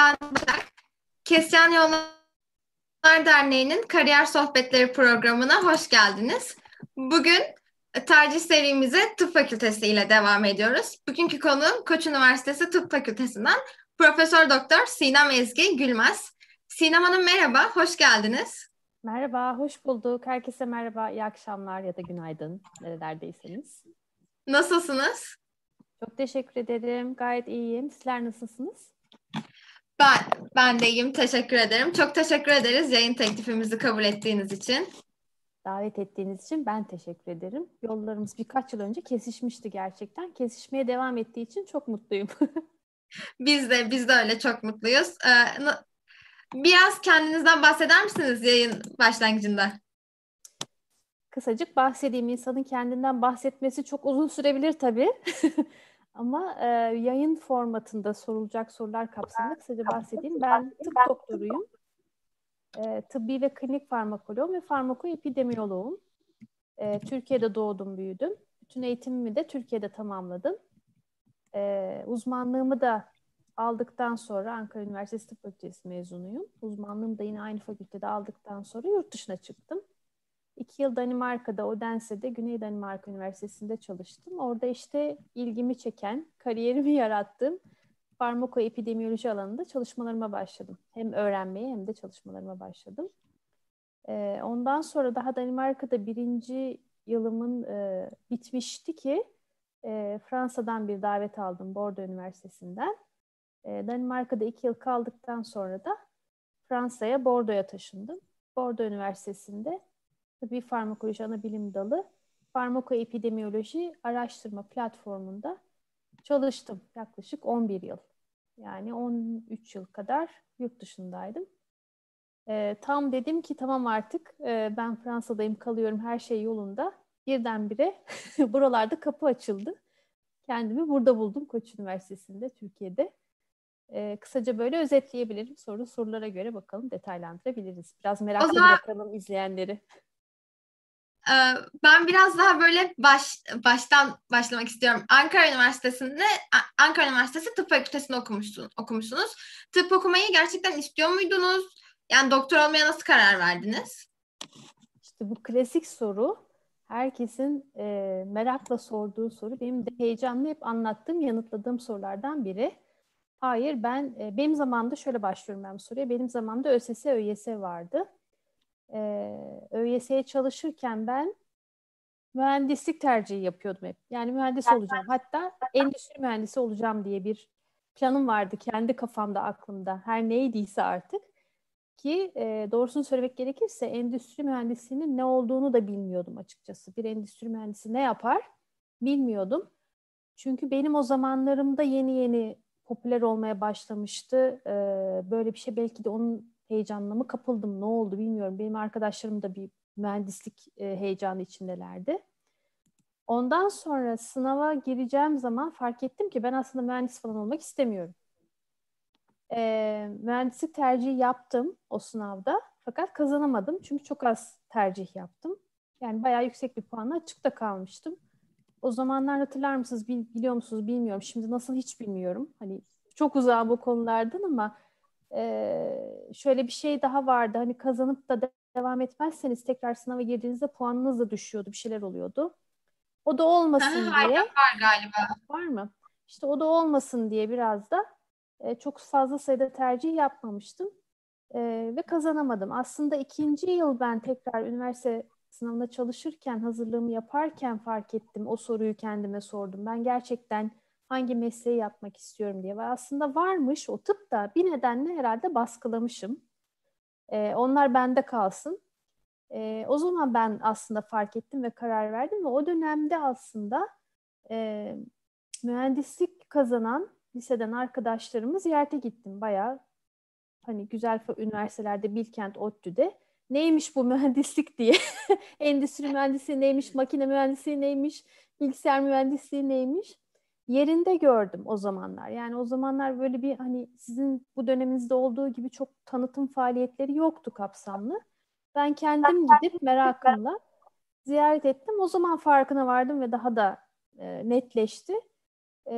ben Başak. Kesyan Yollar Derneği'nin Kariyer Sohbetleri programına hoş geldiniz. Bugün tercih serimize tıp fakültesi ile devam ediyoruz. Bugünkü konuğum Koç Üniversitesi Tıp Fakültesinden Profesör Doktor Sinem Ezgi Gülmez. Sinem Hanım merhaba, hoş geldiniz. Merhaba, hoş bulduk. Herkese merhaba, iyi akşamlar ya da günaydın nerelerdeyseniz. Nasılsınız? Çok teşekkür ederim. Gayet iyiyim. Sizler nasılsınız? Ben, ben de iyiyim. Teşekkür ederim. Çok teşekkür ederiz yayın teklifimizi kabul ettiğiniz için. Davet ettiğiniz için ben teşekkür ederim. Yollarımız birkaç yıl önce kesişmişti gerçekten. Kesişmeye devam ettiği için çok mutluyum. biz de biz de öyle çok mutluyuz. Ee, biraz kendinizden bahseder misiniz yayın başlangıcında? Kısacık bahsedeyim. İnsanın kendinden bahsetmesi çok uzun sürebilir tabii. Ama e, yayın formatında sorulacak sorular kapsamında kısaca bahsedeyim. Ben tıp doktoruyum. E, tıbbi ve klinik farmakoloğum ve farmakoepidemiyoloğum. E, Türkiye'de doğdum, büyüdüm. Bütün eğitimimi de Türkiye'de tamamladım. E, uzmanlığımı da aldıktan sonra Ankara Üniversitesi Tıp Fakültesi mezunuyum. Uzmanlığımı da yine aynı fakültede aldıktan sonra yurt dışına çıktım. İki yıl Danimarka'da, Odense'de, Güney Danimarka Üniversitesi'nde çalıştım. Orada işte ilgimi çeken, kariyerimi yarattığım farmakoepidemiyoloji alanında çalışmalarıma başladım. Hem öğrenmeye hem de çalışmalarıma başladım. Ee, ondan sonra daha Danimarka'da birinci yılımın e, bitmişti ki e, Fransa'dan bir davet aldım Bordeaux Üniversitesi'nden. E, Danimarka'da iki yıl kaldıktan sonra da Fransa'ya, Bordeaux'a taşındım. Bordeaux Üniversitesi'nde Tıbbi Farmakoloji Ana Bilim Dalı Farmakoepidemiyoloji Araştırma Platformu'nda çalıştım yaklaşık 11 yıl. Yani 13 yıl kadar yurt dışındaydım. E, tam dedim ki tamam artık e, ben Fransa'dayım kalıyorum her şey yolunda. Birdenbire buralarda kapı açıldı. Kendimi burada buldum Koç Üniversitesi'nde Türkiye'de. E, kısaca böyle özetleyebilirim. Sonra sorulara göre bakalım detaylandırabiliriz. Biraz merakla zaman... bırakalım izleyenleri. Ee, ben biraz daha böyle baş, baştan başlamak istiyorum. Ankara Üniversitesi'nde Ankara Üniversitesi Tıp Fakültesi'nde okumuşsun, okumuşsunuz. Tıp okumayı gerçekten istiyor muydunuz? Yani doktor olmaya nasıl karar verdiniz? İşte bu klasik soru herkesin e, merakla sorduğu soru. Benim de heyecanlı hep anlattığım, yanıtladığım sorulardan biri. Hayır ben, e, benim zamanımda şöyle başlıyorum ben bu soruya. Benim zamanımda ÖSS, ÖYS vardı e, ÖYS'ye çalışırken ben mühendislik tercihi yapıyordum hep. Yani mühendis olacağım. Hatta endüstri mühendisi olacağım diye bir planım vardı kendi kafamda, aklımda. Her neydiyse artık. Ki e, doğrusunu söylemek gerekirse endüstri mühendisliğinin ne olduğunu da bilmiyordum açıkçası. Bir endüstri mühendisi ne yapar bilmiyordum. Çünkü benim o zamanlarımda yeni yeni popüler olmaya başlamıştı. Ee, böyle bir şey belki de onun heyecanla mı kapıldım ne oldu bilmiyorum. Benim arkadaşlarım da bir mühendislik e, heyecanı içindelerdi. Ondan sonra sınava gireceğim zaman fark ettim ki ben aslında mühendis falan olmak istemiyorum. E, mühendislik tercihi yaptım o sınavda fakat kazanamadım çünkü çok az tercih yaptım. Yani bayağı yüksek bir puanla açıkta kalmıştım. O zamanlar hatırlar mısınız, biliyor musunuz bilmiyorum. Şimdi nasıl hiç bilmiyorum. Hani çok uzağım bu konulardan ama e, şöyle bir şey daha vardı. Hani kazanıp da devam etmezseniz tekrar sınava girdiğinizde puanınız da düşüyordu. Bir şeyler oluyordu. O da olmasın diye. Var galiba. Var mı? İşte o da olmasın diye biraz da e, çok fazla sayıda tercih yapmamıştım. E, ve kazanamadım. Aslında ikinci yıl ben tekrar üniversite sınavına çalışırken, hazırlığımı yaparken fark ettim. O soruyu kendime sordum. Ben gerçekten hangi mesleği yapmak istiyorum diye. Ve aslında varmış o tıp da bir nedenle herhalde baskılamışım. Ee, onlar bende kalsın. Ee, o zaman ben aslında fark ettim ve karar verdim ve o dönemde aslında e, mühendislik kazanan liseden arkadaşlarımı ziyarete gittim. Bayağı hani güzel üniversitelerde Bilkent, ODTÜ'de neymiş bu mühendislik diye. Endüstri mühendisliği neymiş, makine mühendisliği neymiş, bilgisayar mühendisliği neymiş yerinde gördüm o zamanlar. Yani o zamanlar böyle bir hani sizin bu döneminizde olduğu gibi çok tanıtım faaliyetleri yoktu kapsamlı. Ben kendim gidip merakımla ziyaret ettim. O zaman farkına vardım ve daha da e, netleşti. E,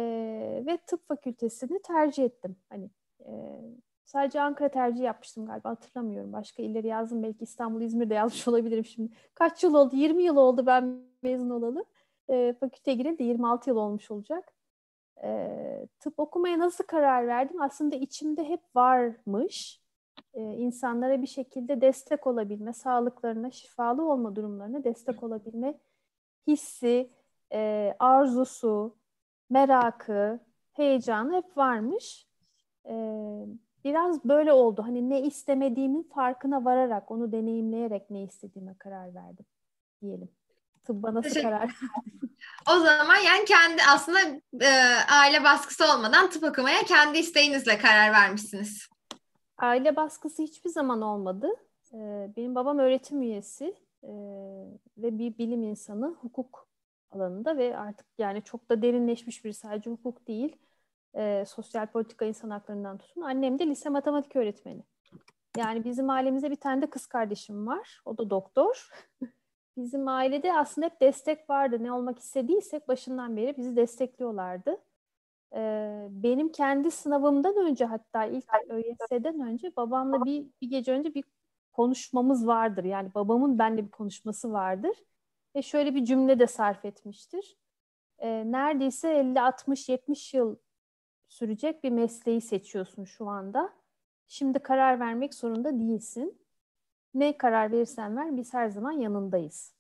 ve tıp fakültesini tercih ettim. Hani e, sadece Ankara tercih yapmıştım galiba hatırlamıyorum. Başka illeri yazdım belki İstanbul, İzmir'de yazmış olabilirim şimdi. Kaç yıl oldu? 20 yıl oldu ben mezun olalı. E, fakülteye gireli de 26 yıl olmuş olacak. E, tıp okumaya nasıl karar verdim? Aslında içimde hep varmış. E, insanlara bir şekilde destek olabilme, sağlıklarına, şifalı olma durumlarına destek olabilme hissi, e, arzusu, merakı, heyecanı hep varmış. E, biraz böyle oldu. Hani ne istemediğimin farkına vararak, onu deneyimleyerek ne istediğime karar verdim diyelim. Tıbba nasıl karar O zaman yani kendi aslında e, aile baskısı olmadan tıp okumaya kendi isteğinizle karar vermişsiniz. Aile baskısı hiçbir zaman olmadı. E, benim babam öğretim üyesi e, ve bir bilim insanı hukuk alanında ve artık yani çok da derinleşmiş bir sadece hukuk değil e, sosyal politika insan haklarından tutun. Annem de lise matematik öğretmeni. Yani bizim ailemizde bir tane de kız kardeşim var. O da doktor. bizim ailede aslında hep destek vardı. Ne olmak istediysek başından beri bizi destekliyorlardı. Ee, benim kendi sınavımdan önce hatta ilk ÖYS'den önce babamla bir, bir gece önce bir konuşmamız vardır. Yani babamın benimle bir konuşması vardır. Ve şöyle bir cümle de sarf etmiştir. Ee, neredeyse 50, 60, 70 yıl sürecek bir mesleği seçiyorsun şu anda. Şimdi karar vermek zorunda değilsin. Ne karar verirsen ver biz her zaman yanındayız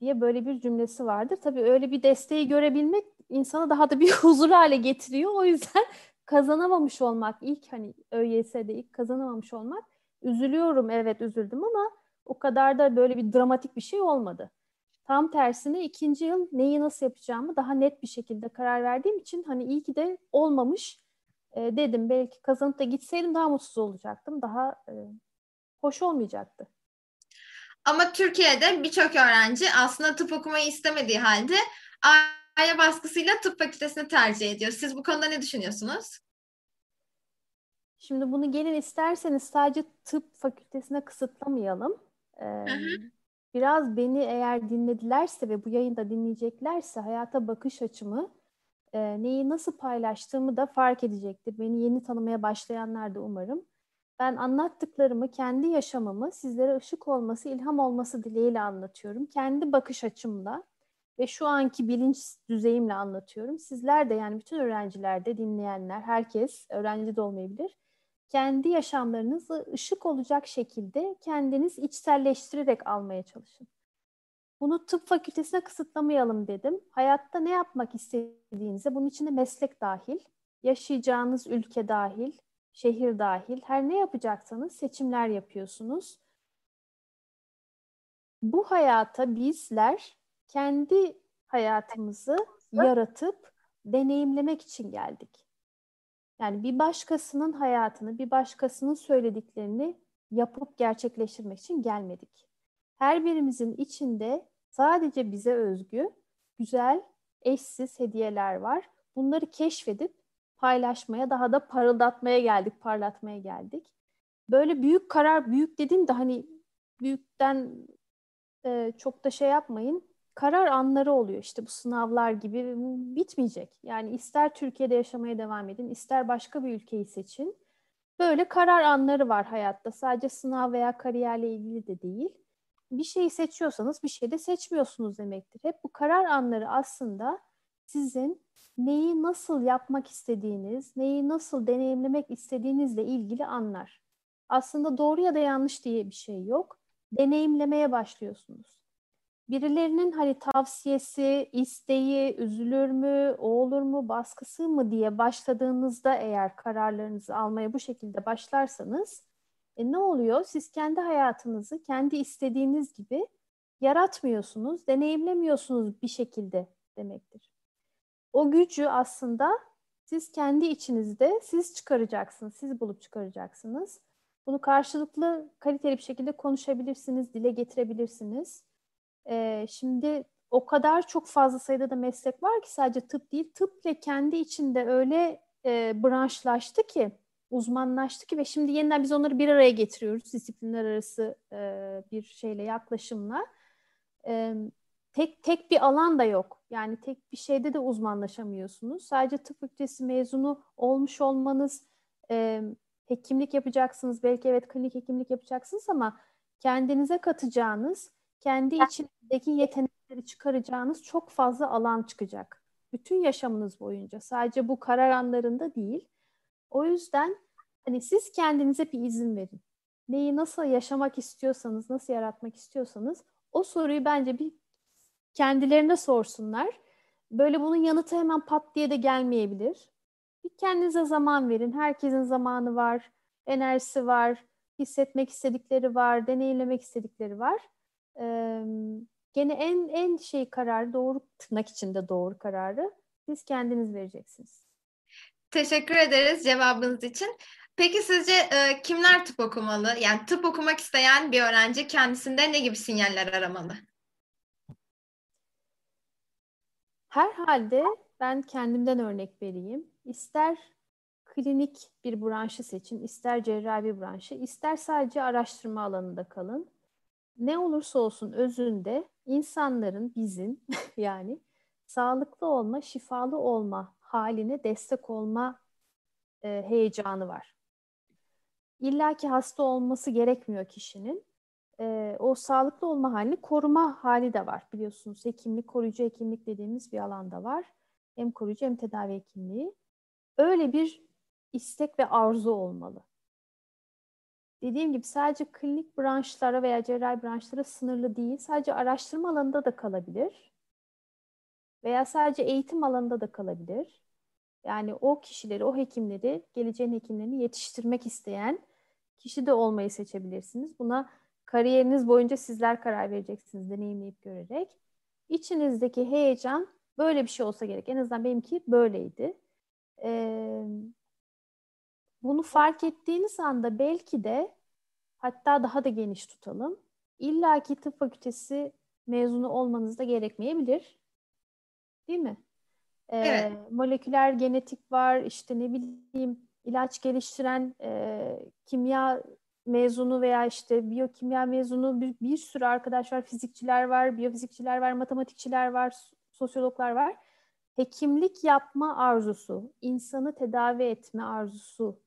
diye böyle bir cümlesi vardır. Tabii öyle bir desteği görebilmek insanı daha da bir huzur hale getiriyor. O yüzden kazanamamış olmak ilk hani ÖYS'de ilk kazanamamış olmak üzülüyorum evet üzüldüm ama o kadar da böyle bir dramatik bir şey olmadı. Tam tersine ikinci yıl neyi nasıl yapacağımı daha net bir şekilde karar verdiğim için hani iyi ki de olmamış e, dedim. Belki kazanıp da gitseydim daha mutsuz olacaktım. Daha e, hoş olmayacaktı. Ama Türkiye'de birçok öğrenci aslında tıp okumayı istemediği halde aile baskısıyla tıp fakültesini tercih ediyor. Siz bu konuda ne düşünüyorsunuz? Şimdi bunu gelin isterseniz sadece tıp fakültesine kısıtlamayalım. Ee, hı hı. Biraz beni eğer dinledilerse ve bu yayında dinleyeceklerse hayata bakış açımı e, neyi nasıl paylaştığımı da fark edecektir. Beni yeni tanımaya başlayanlar da umarım. Ben anlattıklarımı, kendi yaşamımı sizlere ışık olması, ilham olması dileğiyle anlatıyorum. Kendi bakış açımla ve şu anki bilinç düzeyimle anlatıyorum. Sizler de yani bütün öğrenciler de dinleyenler, herkes öğrenci de olmayabilir kendi yaşamlarınızı ışık olacak şekilde kendiniz içselleştirerek almaya çalışın. Bunu tıp fakültesine kısıtlamayalım dedim. Hayatta ne yapmak istediğinize, bunun içinde meslek dahil, yaşayacağınız ülke dahil, şehir dahil, her ne yapacaksanız seçimler yapıyorsunuz. Bu hayata bizler kendi hayatımızı yaratıp deneyimlemek için geldik. Yani bir başkasının hayatını, bir başkasının söylediklerini yapıp gerçekleştirmek için gelmedik. Her birimizin içinde sadece bize özgü, güzel, eşsiz hediyeler var. Bunları keşfedip paylaşmaya, daha da parıldatmaya geldik, parlatmaya geldik. Böyle büyük karar, büyük dediğim de hani büyükten e, çok da şey yapmayın karar anları oluyor. İşte bu sınavlar gibi bitmeyecek. Yani ister Türkiye'de yaşamaya devam edin, ister başka bir ülkeyi seçin. Böyle karar anları var hayatta. Sadece sınav veya kariyerle ilgili de değil. Bir şeyi seçiyorsanız bir şey de seçmiyorsunuz demektir. Hep bu karar anları aslında sizin neyi nasıl yapmak istediğiniz, neyi nasıl deneyimlemek istediğinizle ilgili anlar. Aslında doğru ya da yanlış diye bir şey yok. Deneyimlemeye başlıyorsunuz birilerinin hani tavsiyesi, isteği, üzülür mü, o olur mu, baskısı mı diye başladığınızda eğer kararlarınızı almaya bu şekilde başlarsanız e, ne oluyor? Siz kendi hayatınızı kendi istediğiniz gibi yaratmıyorsunuz, deneyimlemiyorsunuz bir şekilde demektir. O gücü aslında siz kendi içinizde siz çıkaracaksınız, siz bulup çıkaracaksınız. Bunu karşılıklı kaliteli bir şekilde konuşabilirsiniz, dile getirebilirsiniz. E, şimdi o kadar çok fazla sayıda da meslek var ki sadece tıp değil. Tıp ve kendi içinde öyle e, branşlaştı ki, uzmanlaştı ki ve şimdi yeniden biz onları bir araya getiriyoruz disiplinler arası e, bir şeyle, yaklaşımla. E, tek tek bir alan da yok. Yani tek bir şeyde de uzmanlaşamıyorsunuz. Sadece tıp fakültesi mezunu olmuş olmanız, e, hekimlik yapacaksınız. Belki evet klinik hekimlik yapacaksınız ama kendinize katacağınız, kendi içindeki yetenekleri çıkaracağınız çok fazla alan çıkacak. Bütün yaşamınız boyunca. Sadece bu karar anlarında değil. O yüzden hani siz kendinize bir izin verin. Neyi nasıl yaşamak istiyorsanız, nasıl yaratmak istiyorsanız o soruyu bence bir kendilerine sorsunlar. Böyle bunun yanıtı hemen pat diye de gelmeyebilir. Bir kendinize zaman verin. Herkesin zamanı var, enerjisi var, hissetmek istedikleri var, deneyimlemek istedikleri var. Ee, gene en en şey kararı doğru tırnak içinde doğru kararı siz kendiniz vereceksiniz. Teşekkür ederiz cevabınız için. Peki sizce e, kimler tıp okumalı? Yani tıp okumak isteyen bir öğrenci kendisinde ne gibi sinyaller aramalı? Herhalde ben kendimden örnek vereyim. İster klinik bir branşı seçin, ister cerrahi branşı, ister sadece araştırma alanında kalın. Ne olursa olsun özünde insanların, bizim yani sağlıklı olma, şifalı olma haline destek olma e, heyecanı var. İlla ki hasta olması gerekmiyor kişinin. E, o sağlıklı olma halini koruma hali de var biliyorsunuz. Hekimlik, koruyucu hekimlik dediğimiz bir alanda var. Hem koruyucu hem tedavi hekimliği. Öyle bir istek ve arzu olmalı. Dediğim gibi sadece klinik branşlara veya cerrahi branşlara sınırlı değil. Sadece araştırma alanında da kalabilir. Veya sadece eğitim alanında da kalabilir. Yani o kişileri, o hekimleri, geleceğin hekimlerini yetiştirmek isteyen kişi de olmayı seçebilirsiniz. Buna kariyeriniz boyunca sizler karar vereceksiniz deneyimleyip görerek. İçinizdeki heyecan böyle bir şey olsa gerek. En azından benimki böyleydi. Ee, bunu fark ettiğiniz anda belki de hatta daha da geniş tutalım. İlla ki tıp fakültesi mezunu olmanız da gerekmeyebilir. Değil mi? Ee, evet. Moleküler genetik var, işte ne bileyim ilaç geliştiren e, kimya mezunu veya işte biyokimya mezunu bir, bir sürü arkadaş var, fizikçiler var, biyofizikçiler var, matematikçiler var, sosyologlar var. Hekimlik yapma arzusu, insanı tedavi etme arzusu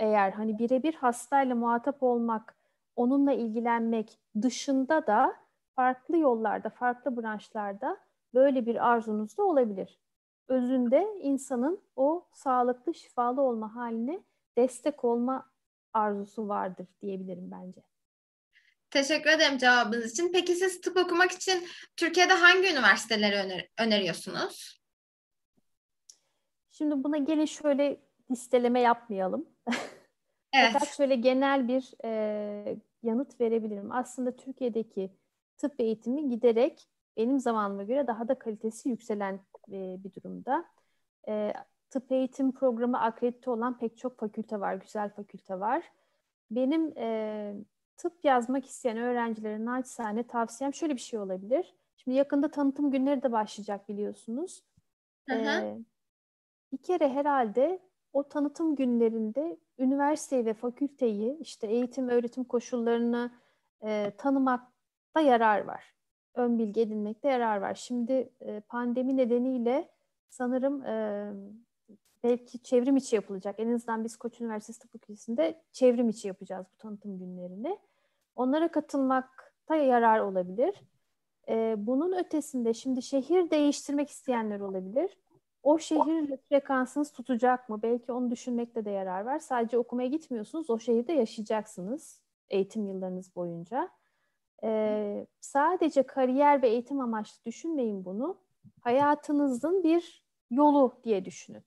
eğer hani birebir hastayla muhatap olmak, onunla ilgilenmek dışında da farklı yollarda, farklı branşlarda böyle bir arzunuz da olabilir. Özünde insanın o sağlıklı, şifalı olma haline destek olma arzusu vardır diyebilirim bence. Teşekkür ederim cevabınız için. Peki siz tıp okumak için Türkiye'de hangi üniversiteleri öner öneriyorsunuz? Şimdi buna gelin şöyle listeleme yapmayalım. Evet. Fakat şöyle genel bir e, yanıt verebilirim. Aslında Türkiye'deki tıp eğitimi giderek benim zamanıma göre daha da kalitesi yükselen e, bir durumda. E, tıp eğitim programı akredite olan pek çok fakülte var, güzel fakülte var. Benim e, tıp yazmak isteyen öğrencilere naçizane tavsiyem şöyle bir şey olabilir. Şimdi yakında tanıtım günleri de başlayacak biliyorsunuz. Hı hı. E, bir kere herhalde o tanıtım günlerinde üniversiteyi ve fakülteyi işte eğitim öğretim koşullarını e, tanımakta yarar var. Ön bilgi edinmekte yarar var. Şimdi e, pandemi nedeniyle sanırım e, belki çevrim içi yapılacak. En azından biz Koç Üniversitesi Tıp Fakültesi'nde çevrim içi yapacağız bu tanıtım günlerini. Onlara katılmakta yarar olabilir. E, bunun ötesinde şimdi şehir değiştirmek isteyenler olabilir o şehir frekansınız tutacak mı? Belki onu düşünmekte de yarar var. Sadece okumaya gitmiyorsunuz, o şehirde yaşayacaksınız eğitim yıllarınız boyunca. Ee, sadece kariyer ve eğitim amaçlı düşünmeyin bunu. Hayatınızın bir yolu diye düşünün.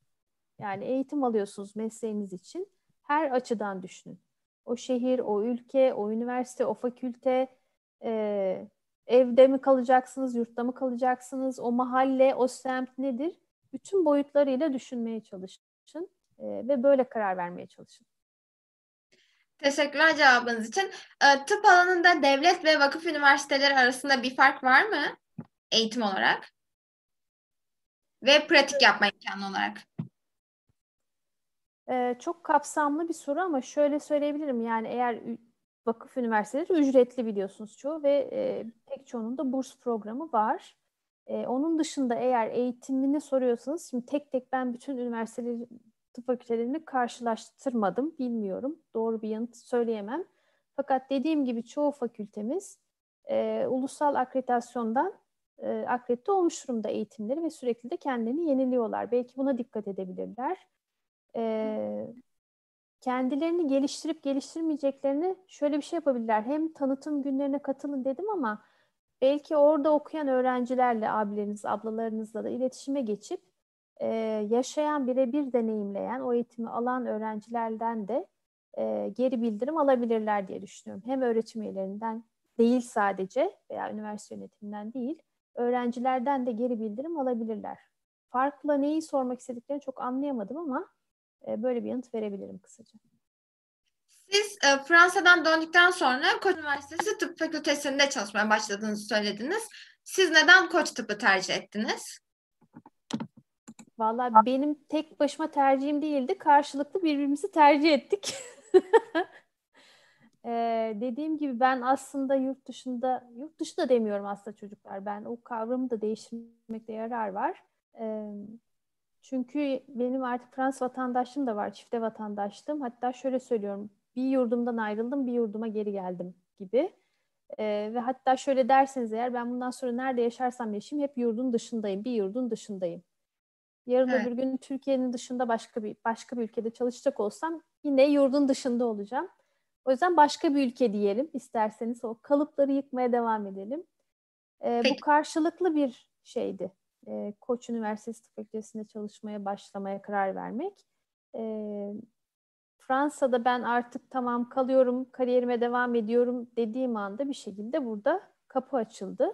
Yani eğitim alıyorsunuz mesleğiniz için. Her açıdan düşünün. O şehir, o ülke, o üniversite, o fakülte, e, evde mi kalacaksınız, yurtta mı kalacaksınız, o mahalle, o semt nedir? bütün boyutlarıyla düşünmeye çalışın e, ve böyle karar vermeye çalışın. Teşekkürler cevabınız için. E, tıp alanında devlet ve vakıf üniversiteleri arasında bir fark var mı eğitim olarak? Ve pratik yapma imkanı olarak. Ee, çok kapsamlı bir soru ama şöyle söyleyebilirim. Yani eğer vakıf üniversiteleri ücretli biliyorsunuz çoğu ve e, pek çoğunun da burs programı var. E, onun dışında eğer eğitimini soruyorsanız, şimdi tek tek ben bütün üniversiteleri tıp fakültelerini karşılaştırmadım, bilmiyorum. Doğru bir yanıt söyleyemem. Fakat dediğim gibi çoğu fakültemiz e, ulusal akreditasyondan e, akredite olmuş durumda eğitimleri ve sürekli de kendilerini yeniliyorlar. Belki buna dikkat edebilirler. E, kendilerini geliştirip geliştirmeyeceklerini şöyle bir şey yapabilirler. Hem tanıtım günlerine katılın dedim ama belki orada okuyan öğrencilerle, abileriniz, ablalarınızla da iletişime geçip e, yaşayan, birebir deneyimleyen, o eğitimi alan öğrencilerden de e, geri bildirim alabilirler diye düşünüyorum. Hem öğretim üyelerinden değil sadece veya üniversite yönetiminden değil, öğrencilerden de geri bildirim alabilirler. Farkla neyi sormak istediklerini çok anlayamadım ama böyle bir yanıt verebilirim kısaca. Siz e, Fransa'dan döndükten sonra Koç Üniversitesi Tıp Fakültesi'nde çalışmaya başladığınızı söylediniz. Siz neden Koç Tıp'ı tercih ettiniz? Valla benim tek başıma tercihim değildi. Karşılıklı birbirimizi tercih ettik. ee, dediğim gibi ben aslında yurt dışında, yurt dışı da demiyorum aslında çocuklar. Ben o kavramı da değiştirmekte yarar var. Ee, çünkü benim artık Fransız vatandaşlığım da var, çifte vatandaşlığım. Hatta şöyle söylüyorum, bir yurdumdan ayrıldım, bir yurduma geri geldim gibi. Ee, ve hatta şöyle derseniz eğer ben bundan sonra nerede yaşarsam yaşayayım hep yurdun dışındayım, bir yurdun dışındayım. Yarın evet. öbür gün Türkiye'nin dışında başka bir başka bir ülkede çalışacak olsam yine yurdun dışında olacağım. O yüzden başka bir ülke diyelim isterseniz o kalıpları yıkmaya devam edelim. Ee, bu karşılıklı bir şeydi. Ee, Koç Üniversitesi Fakültesi'nde çalışmaya başlamaya karar vermek. Ee, Fransa'da ben artık tamam kalıyorum, kariyerime devam ediyorum dediğim anda bir şekilde burada kapı açıldı.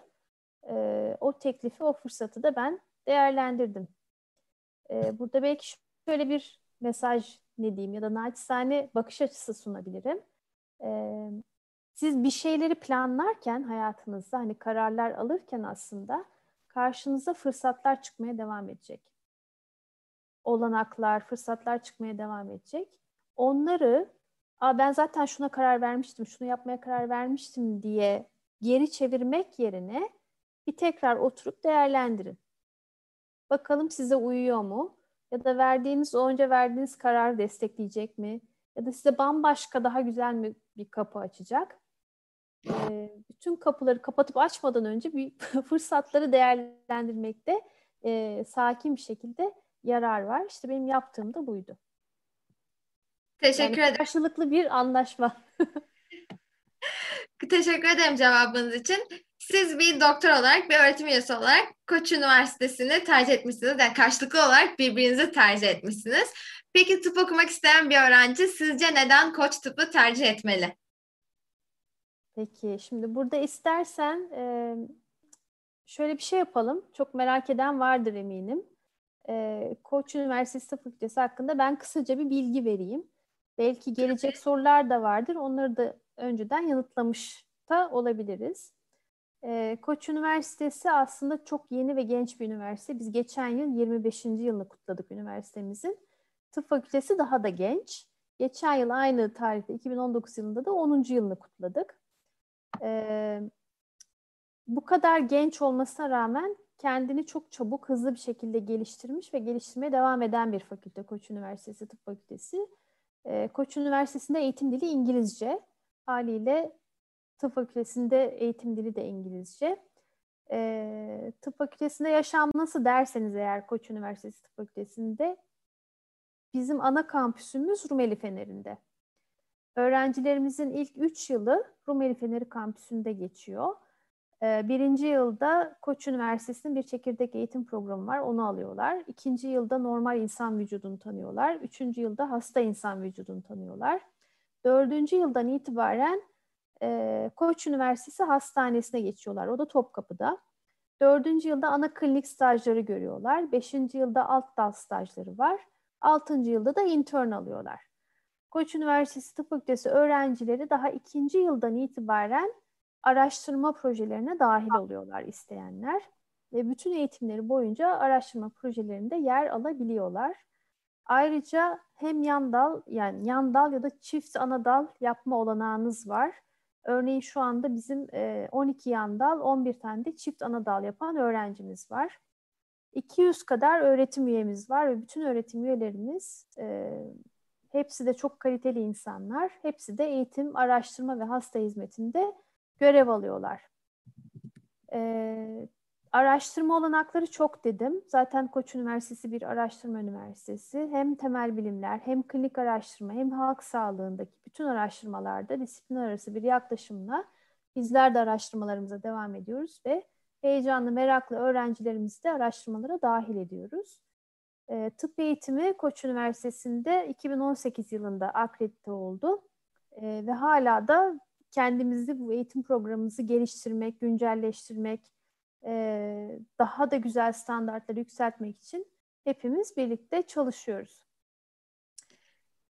Ee, o teklifi, o fırsatı da ben değerlendirdim. Ee, burada belki şöyle bir mesaj ne diyeyim ya da naçizane bakış açısı sunabilirim. Ee, siz bir şeyleri planlarken hayatınızda hani kararlar alırken aslında karşınıza fırsatlar çıkmaya devam edecek. Olanaklar, fırsatlar çıkmaya devam edecek. Onları Aa, ben zaten şuna karar vermiştim, şunu yapmaya karar vermiştim diye geri çevirmek yerine bir tekrar oturup değerlendirin. Bakalım size uyuyor mu? Ya da verdiğiniz, önce verdiğiniz karar destekleyecek mi? Ya da size bambaşka daha güzel mi bir kapı açacak? Ee, bütün kapıları kapatıp açmadan önce bir fırsatları değerlendirmekte e, sakin bir şekilde yarar var. İşte benim yaptığım da buydu. Teşekkür yani ederim. Karşılıklı bir anlaşma. Teşekkür ederim cevabınız için. Siz bir doktor olarak, bir öğretim üyesi olarak Koç Üniversitesi'ni tercih etmişsiniz. Yani karşılıklı olarak birbirinizi tercih etmişsiniz. Peki tıp okumak isteyen bir öğrenci sizce neden Koç tıpı tercih etmeli? Peki, şimdi burada istersen şöyle bir şey yapalım. Çok merak eden vardır eminim. Koç Üniversitesi Tıp Fakültesi hakkında ben kısaca bir bilgi vereyim. Belki gelecek sorular da vardır. Onları da önceden yanıtlamış da olabiliriz. E, Koç Üniversitesi aslında çok yeni ve genç bir üniversite. Biz geçen yıl 25. yılını kutladık üniversitemizin. Tıp fakültesi daha da genç. Geçen yıl aynı tarihte 2019 yılında da 10. yılını kutladık. E, bu kadar genç olmasına rağmen kendini çok çabuk, hızlı bir şekilde geliştirmiş ve geliştirmeye devam eden bir fakülte Koç Üniversitesi Tıp Fakültesi. E, Koç Üniversitesi'nde eğitim dili İngilizce. Haliyle tıp fakültesinde eğitim dili de İngilizce. E, tıp fakültesinde yaşam nasıl derseniz eğer Koç Üniversitesi Tıp Fakültesi'nde bizim ana kampüsümüz Rumeli Feneri'nde. Öğrencilerimizin ilk üç yılı Rumeli Feneri kampüsünde geçiyor. Birinci yılda Koç Üniversitesi'nin bir çekirdek eğitim programı var. Onu alıyorlar. İkinci yılda normal insan vücudunu tanıyorlar. Üçüncü yılda hasta insan vücudunu tanıyorlar. Dördüncü yıldan itibaren e, Koç Üniversitesi Hastanesi'ne geçiyorlar. O da Topkapı'da. Dördüncü yılda ana klinik stajları görüyorlar. Beşinci yılda alt dal stajları var. Altıncı yılda da intern alıyorlar. Koç Üniversitesi Tıp Fakültesi öğrencileri daha ikinci yıldan itibaren araştırma projelerine dahil oluyorlar isteyenler. Ve bütün eğitimleri boyunca araştırma projelerinde yer alabiliyorlar. Ayrıca hem yan dal yani yan dal ya da çift ana dal yapma olanağınız var. Örneğin şu anda bizim 12 yan dal, 11 tane de çift ana dal yapan öğrencimiz var. 200 kadar öğretim üyemiz var ve bütün öğretim üyelerimiz e, hepsi de çok kaliteli insanlar. Hepsi de eğitim, araştırma ve hasta hizmetinde görev alıyorlar. E, araştırma olanakları çok dedim. Zaten Koç Üniversitesi bir araştırma üniversitesi. Hem temel bilimler, hem klinik araştırma, hem halk sağlığındaki bütün araştırmalarda disiplin arası bir yaklaşımla bizler de araştırmalarımıza devam ediyoruz ve heyecanlı, meraklı öğrencilerimizi de araştırmalara dahil ediyoruz. E, tıp eğitimi Koç Üniversitesi'nde 2018 yılında akredite oldu e, ve hala da kendimizi bu eğitim programımızı geliştirmek, güncelleştirmek, e, daha da güzel standartları yükseltmek için hepimiz birlikte çalışıyoruz.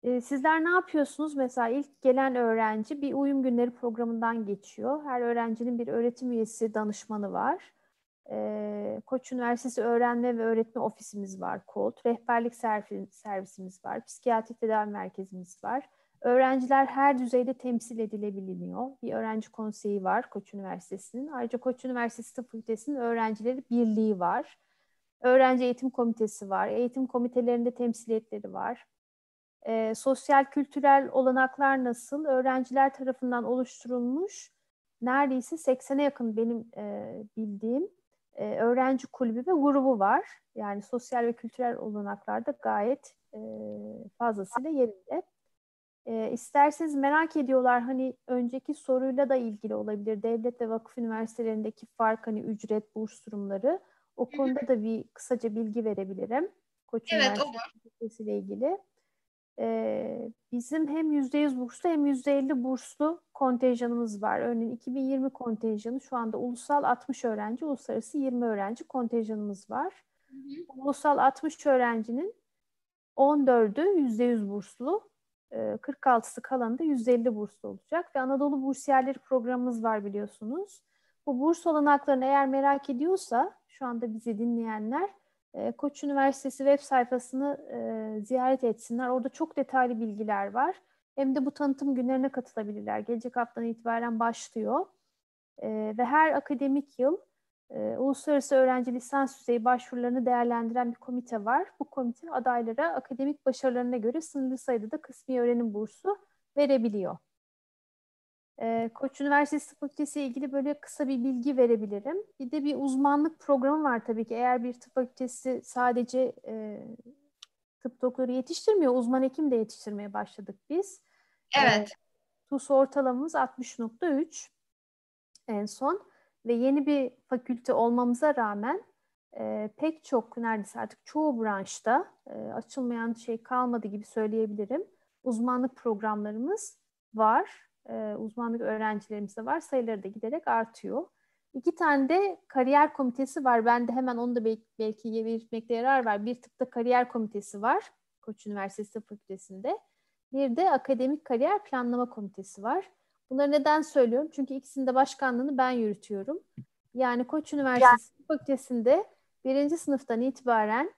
E, sizler ne yapıyorsunuz? Mesela ilk gelen öğrenci bir uyum günleri programından geçiyor. Her öğrencinin bir öğretim üyesi danışmanı var. E, Koç Üniversitesi Öğrenme ve Öğretme Ofisimiz var, KOLT. Rehberlik servisimiz var, psikiyatri tedavi merkezimiz var. Öğrenciler her düzeyde temsil edilebiliyor. Bir öğrenci konseyi var Koç Üniversitesi'nin. Ayrıca Koç Üniversitesi Tıp Fakültesi'nin öğrencileri birliği var. Öğrenci eğitim komitesi var. Eğitim komitelerinde temsiliyetleri var. E, sosyal kültürel olanaklar nasıl? Öğrenciler tarafından oluşturulmuş neredeyse 80'e yakın benim e, bildiğim e, öğrenci kulübü ve grubu var. Yani sosyal ve kültürel olanaklarda gayet e, fazlasıyla yerinde. E, isterseniz merak ediyorlar hani önceki soruyla da ilgili olabilir. Devlet ve vakıf üniversitelerindeki fark hani ücret, burs durumları. O konuda da bir kısaca bilgi verebilirim. Koç evet, Üniversitesi ile ilgili. Ee, bizim hem %100 burslu hem %50 burslu kontenjanımız var. Örneğin 2020 kontenjanı şu anda ulusal 60 öğrenci, uluslararası 20 öğrenci kontenjanımız var. Hı hı. Ulusal 60 öğrencinin 14'ü %100 burslu, 46'sı kalanı da %50 burslu olacak ve Anadolu Bursiyerleri programımız var biliyorsunuz. Bu burs olanaklarını eğer merak ediyorsa şu anda bizi dinleyenler e, Koç Üniversitesi web sayfasını e, ziyaret etsinler. Orada çok detaylı bilgiler var. Hem de bu tanıtım günlerine katılabilirler. Gelecek haftadan itibaren başlıyor. E, ve her akademik yıl e, uluslararası öğrenci lisans düzeyi başvurularını değerlendiren bir komite var. Bu komite adaylara akademik başarılarına göre sınırlı sayıda da kısmi öğrenim bursu verebiliyor. E, Koç Üniversitesi Tıp Fakültesi ile ilgili böyle kısa bir bilgi verebilirim. Bir de bir uzmanlık programı var tabii ki. Eğer bir tıp fakültesi sadece e, tıp doktoru yetiştirmiyor, uzman hekim de yetiştirmeye başladık biz. Evet. E, TUS ortalamamız 60.3 en son ve yeni bir fakülte olmamıza rağmen e, pek çok neredeyse artık çoğu branşta e, açılmayan şey kalmadı gibi söyleyebilirim. Uzmanlık programlarımız var e, uzmanlık öğrencilerimiz de var. Sayıları da giderek artıyor. İki tane de kariyer komitesi var. Ben de hemen onu da belki, belki belirtmekte yarar var. Bir tıpta kariyer komitesi var. Koç Üniversitesi Fakültesi'nde. Bir de akademik kariyer planlama komitesi var. Bunları neden söylüyorum? Çünkü ikisinin de başkanlığını ben yürütüyorum. Yani Koç Üniversitesi Tıp Fakültesi'nde birinci sınıftan itibaren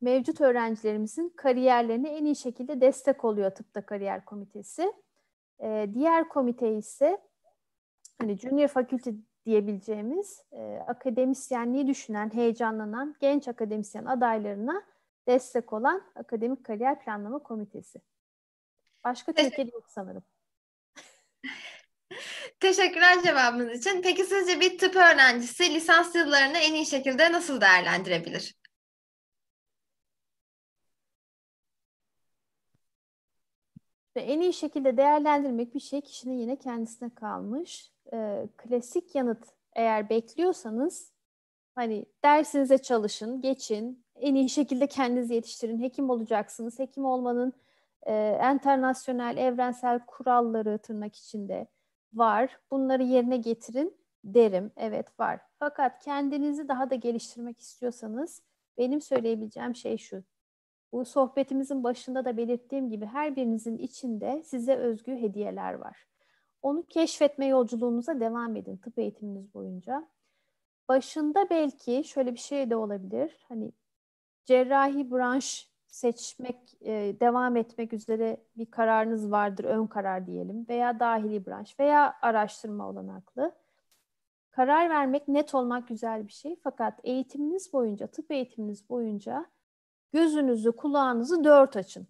mevcut öğrencilerimizin kariyerlerine en iyi şekilde destek oluyor tıpta kariyer komitesi. E, diğer komite ise hani junior fakülte diyebileceğimiz e, akademisyenliği düşünen, heyecanlanan genç akademisyen adaylarına destek olan Akademik Kariyer Planlama Komitesi. Başka Türkiye'de yok sanırım. Teşekkürler cevabınız için. Peki sizce bir tıp öğrencisi lisans yıllarını en iyi şekilde nasıl değerlendirebilir? Ve en iyi şekilde değerlendirmek bir şey kişinin yine kendisine kalmış. E, klasik yanıt eğer bekliyorsanız hani dersinize çalışın, geçin, en iyi şekilde kendinizi yetiştirin, hekim olacaksınız. Hekim olmanın e, internasyonel, evrensel kuralları tırnak içinde var. Bunları yerine getirin derim. Evet var. Fakat kendinizi daha da geliştirmek istiyorsanız benim söyleyebileceğim şey şu bu sohbetimizin başında da belirttiğim gibi her birinizin içinde size özgü hediyeler var. Onu keşfetme yolculuğunuza devam edin tıp eğitiminiz boyunca. Başında belki şöyle bir şey de olabilir. Hani cerrahi branş seçmek, e, devam etmek üzere bir kararınız vardır, ön karar diyelim veya dahili branş veya araştırma olanaklı. karar vermek, net olmak güzel bir şey. Fakat eğitiminiz boyunca, tıp eğitiminiz boyunca gözünüzü, kulağınızı dört açın.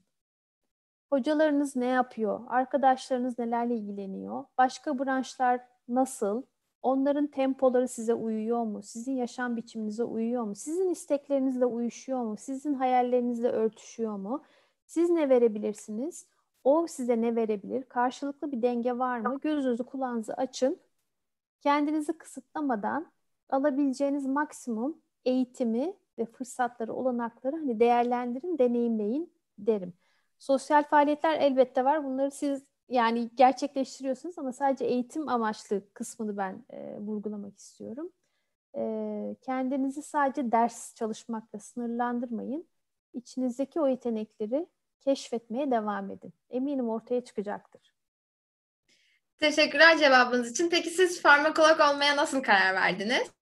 Hocalarınız ne yapıyor? Arkadaşlarınız nelerle ilgileniyor? Başka branşlar nasıl? Onların tempoları size uyuyor mu? Sizin yaşam biçiminize uyuyor mu? Sizin isteklerinizle uyuşuyor mu? Sizin hayallerinizle örtüşüyor mu? Siz ne verebilirsiniz? O size ne verebilir? Karşılıklı bir denge var mı? Gözünüzü kulağınızı açın. Kendinizi kısıtlamadan alabileceğiniz maksimum eğitimi ve fırsatları, olanakları hani değerlendirin, deneyimleyin derim. Sosyal faaliyetler elbette var. Bunları siz yani gerçekleştiriyorsunuz ama sadece eğitim amaçlı kısmını ben e, vurgulamak istiyorum. E, kendinizi sadece ders çalışmakla sınırlandırmayın. İçinizdeki o yetenekleri keşfetmeye devam edin. Eminim ortaya çıkacaktır. Teşekkürler cevabınız için. Peki siz farmakolog olmaya nasıl karar verdiniz?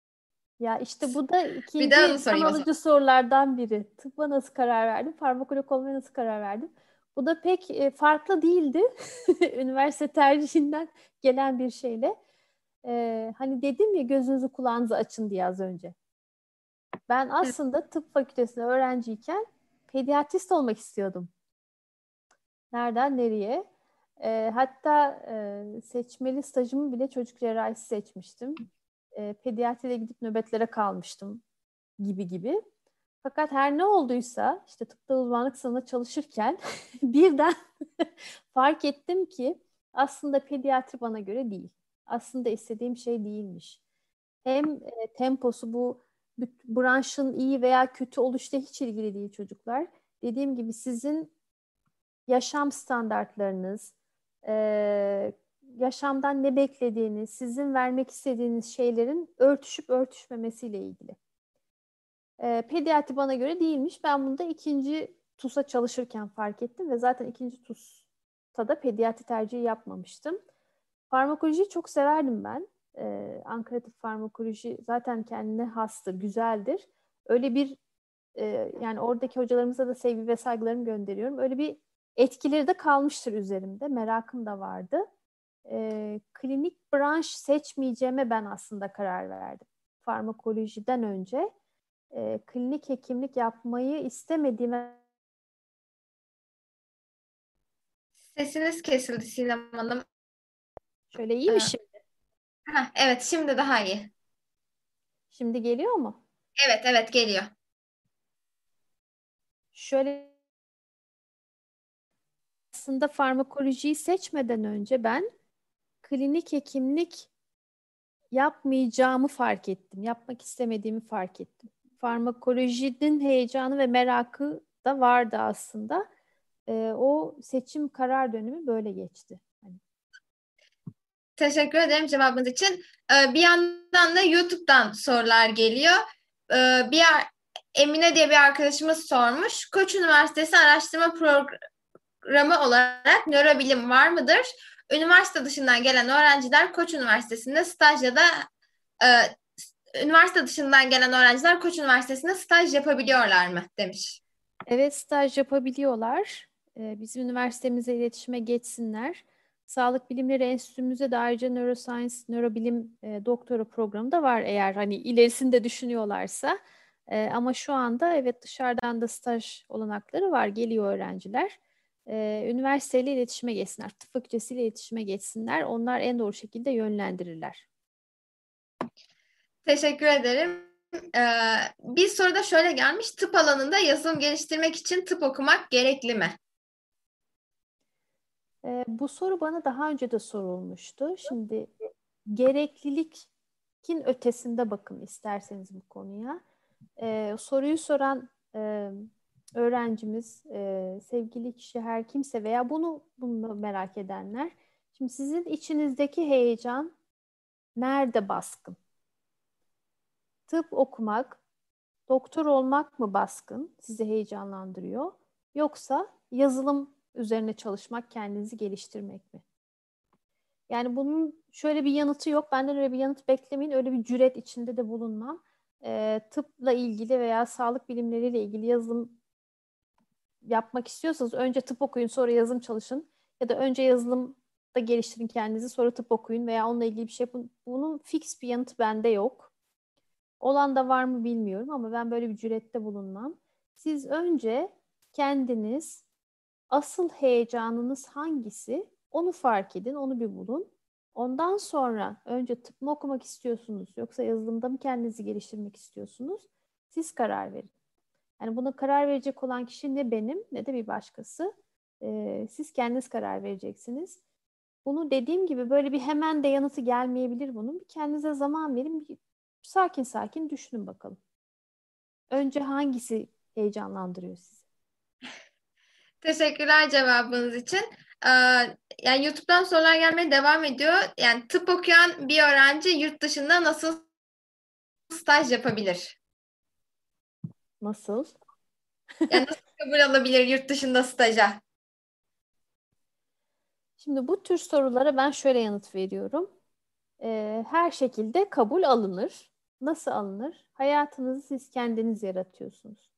Ya işte bu da ikinci kan alıcı sorulardan biri. Tıbba nasıl karar verdim? Farmakolog olmaya nasıl karar verdim? Bu da pek e, farklı değildi. Üniversite tercihinden gelen bir şeyle. Ee, hani dedim ya gözünüzü kulağınızı açın diye az önce. Ben aslında tıp fakültesinde öğrenciyken pediatrist olmak istiyordum. Nereden nereye? E, hatta e, seçmeli stajımı bile çocuk cerrahisi seçmiştim. E, pediatriye gidip nöbetlere kalmıştım gibi gibi. Fakat her ne olduysa işte tıpta uzmanlık sınavına çalışırken birden fark ettim ki aslında pediatri bana göre değil. Aslında istediğim şey değilmiş. Hem e, temposu bu branşın iyi veya kötü oluşta hiç ilgili değil çocuklar. Dediğim gibi sizin yaşam standartlarınız, e, yaşamdan ne beklediğiniz, sizin vermek istediğiniz şeylerin örtüşüp örtüşmemesiyle ilgili. E, pediatri bana göre değilmiş. Ben bunu da ikinci TUS'a çalışırken fark ettim ve zaten ikinci TUS'ta da pediatri tercihi yapmamıştım. Farmakolojiyi çok severdim ben. Ee, Ankara Tıp Farmakoloji zaten kendine hastır, güzeldir. Öyle bir e, yani oradaki hocalarımıza da sevgi ve saygılarımı gönderiyorum. Öyle bir etkileri de kalmıştır üzerimde. Merakım da vardı. E, klinik branş seçmeyeceğime ben aslında karar verdim. Farmakolojiden önce e, klinik hekimlik yapmayı istemediğime Sesiniz kesildi Sinem Hanım. Şöyle iyi mi şimdi? Ha, evet şimdi daha iyi. Şimdi geliyor mu? Evet evet geliyor. Şöyle aslında farmakolojiyi seçmeden önce ben klinik hekimlik yapmayacağımı fark ettim. Yapmak istemediğimi fark ettim. Farmakolojinin heyecanı ve merakı da vardı aslında. E, o seçim karar dönemi böyle geçti. Hani. Teşekkür ederim cevabınız için. Ee, bir yandan da YouTube'dan sorular geliyor. Ee, bir Emine diye bir arkadaşımız sormuş. Koç Üniversitesi Araştırma Programı programı olarak nörobilim var mıdır? Üniversite dışından gelen öğrenciler Koç Üniversitesi'nde staj ya da e, üniversite dışından gelen öğrenciler Koç Üniversitesi'nde staj yapabiliyorlar mı demiş. Evet staj yapabiliyorlar. Ee, bizim üniversitemize iletişime geçsinler. Sağlık Bilimleri Enstitümüzde de ayrıca Neuroscience, Nörobilim e, doktora programı da var eğer hani ilerisinde düşünüyorlarsa. E, ama şu anda evet dışarıdan da staj olanakları var. Geliyor öğrenciler e, üniversiteyle iletişime geçsinler, tıp fakültesiyle iletişime geçsinler. Onlar en doğru şekilde yönlendirirler. Teşekkür ederim. Ee, bir soru da şöyle gelmiş. Tıp alanında yazılım geliştirmek için tıp okumak gerekli mi? Ee, bu soru bana daha önce de sorulmuştu. Şimdi gereklilikin ötesinde bakın isterseniz bu konuya. Ee, soruyu soran e, öğrencimiz, e, sevgili kişi her kimse veya bunu bunu merak edenler. Şimdi sizin içinizdeki heyecan nerede baskın? Tıp okumak, doktor olmak mı baskın sizi heyecanlandırıyor? Yoksa yazılım üzerine çalışmak, kendinizi geliştirmek mi? Yani bunun şöyle bir yanıtı yok. Benden öyle bir yanıt beklemeyin. Öyle bir cüret içinde de bulunmam. E, tıpla ilgili veya sağlık bilimleriyle ilgili yazılım yapmak istiyorsanız önce tıp okuyun sonra yazılım çalışın ya da önce yazılım da geliştirin kendinizi sonra tıp okuyun veya onunla ilgili bir şey yapın. Bunun fix bir yanıt bende yok. Olan da var mı bilmiyorum ama ben böyle bir cürette bulunmam. Siz önce kendiniz asıl heyecanınız hangisi onu fark edin, onu bir bulun. Ondan sonra önce tıp mı okumak istiyorsunuz yoksa yazılımda mı kendinizi geliştirmek istiyorsunuz? Siz karar verin. Yani buna karar verecek olan kişi ne benim ne de bir başkası. Ee, siz kendiniz karar vereceksiniz. Bunu dediğim gibi böyle bir hemen de yanıtı gelmeyebilir bunun. Bir kendinize zaman verin. Bir sakin sakin düşünün bakalım. Önce hangisi heyecanlandırıyor sizi? Teşekkürler cevabınız için. Ee, yani YouTube'dan sorular gelmeye devam ediyor. Yani tıp okuyan bir öğrenci yurt dışında nasıl staj yapabilir? Nasıl? Yani nasıl kabul alabilir yurt dışında staja? Şimdi bu tür sorulara ben şöyle yanıt veriyorum. Ee, her şekilde kabul alınır. Nasıl alınır? Hayatınızı siz kendiniz yaratıyorsunuz.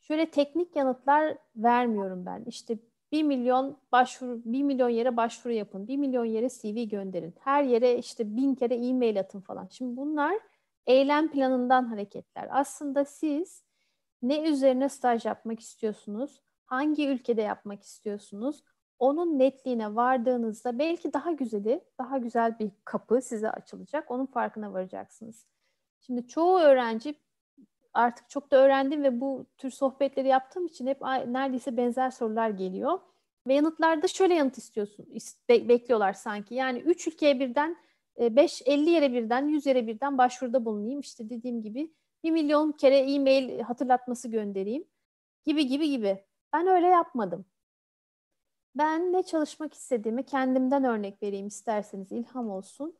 Şöyle teknik yanıtlar vermiyorum ben. İşte bir milyon başvuru, bir milyon yere başvuru yapın, bir milyon yere CV gönderin. Her yere işte bin kere e-mail atın falan. Şimdi bunlar eylem planından hareketler. Aslında siz ne üzerine staj yapmak istiyorsunuz? Hangi ülkede yapmak istiyorsunuz? Onun netliğine vardığınızda belki daha güzeli, daha güzel bir kapı size açılacak. Onun farkına varacaksınız. Şimdi çoğu öğrenci artık çok da öğrendim ve bu tür sohbetleri yaptığım için hep neredeyse benzer sorular geliyor. Ve yanıtlarda şöyle yanıt istiyorsun, bekliyorlar sanki. Yani üç ülkeye birden, 5, e, 50 yere birden, 100 yere birden başvuruda bulunayım. İşte dediğim gibi bir milyon kere e-mail hatırlatması göndereyim gibi gibi gibi. Ben öyle yapmadım. Ben ne çalışmak istediğimi kendimden örnek vereyim isterseniz ilham olsun.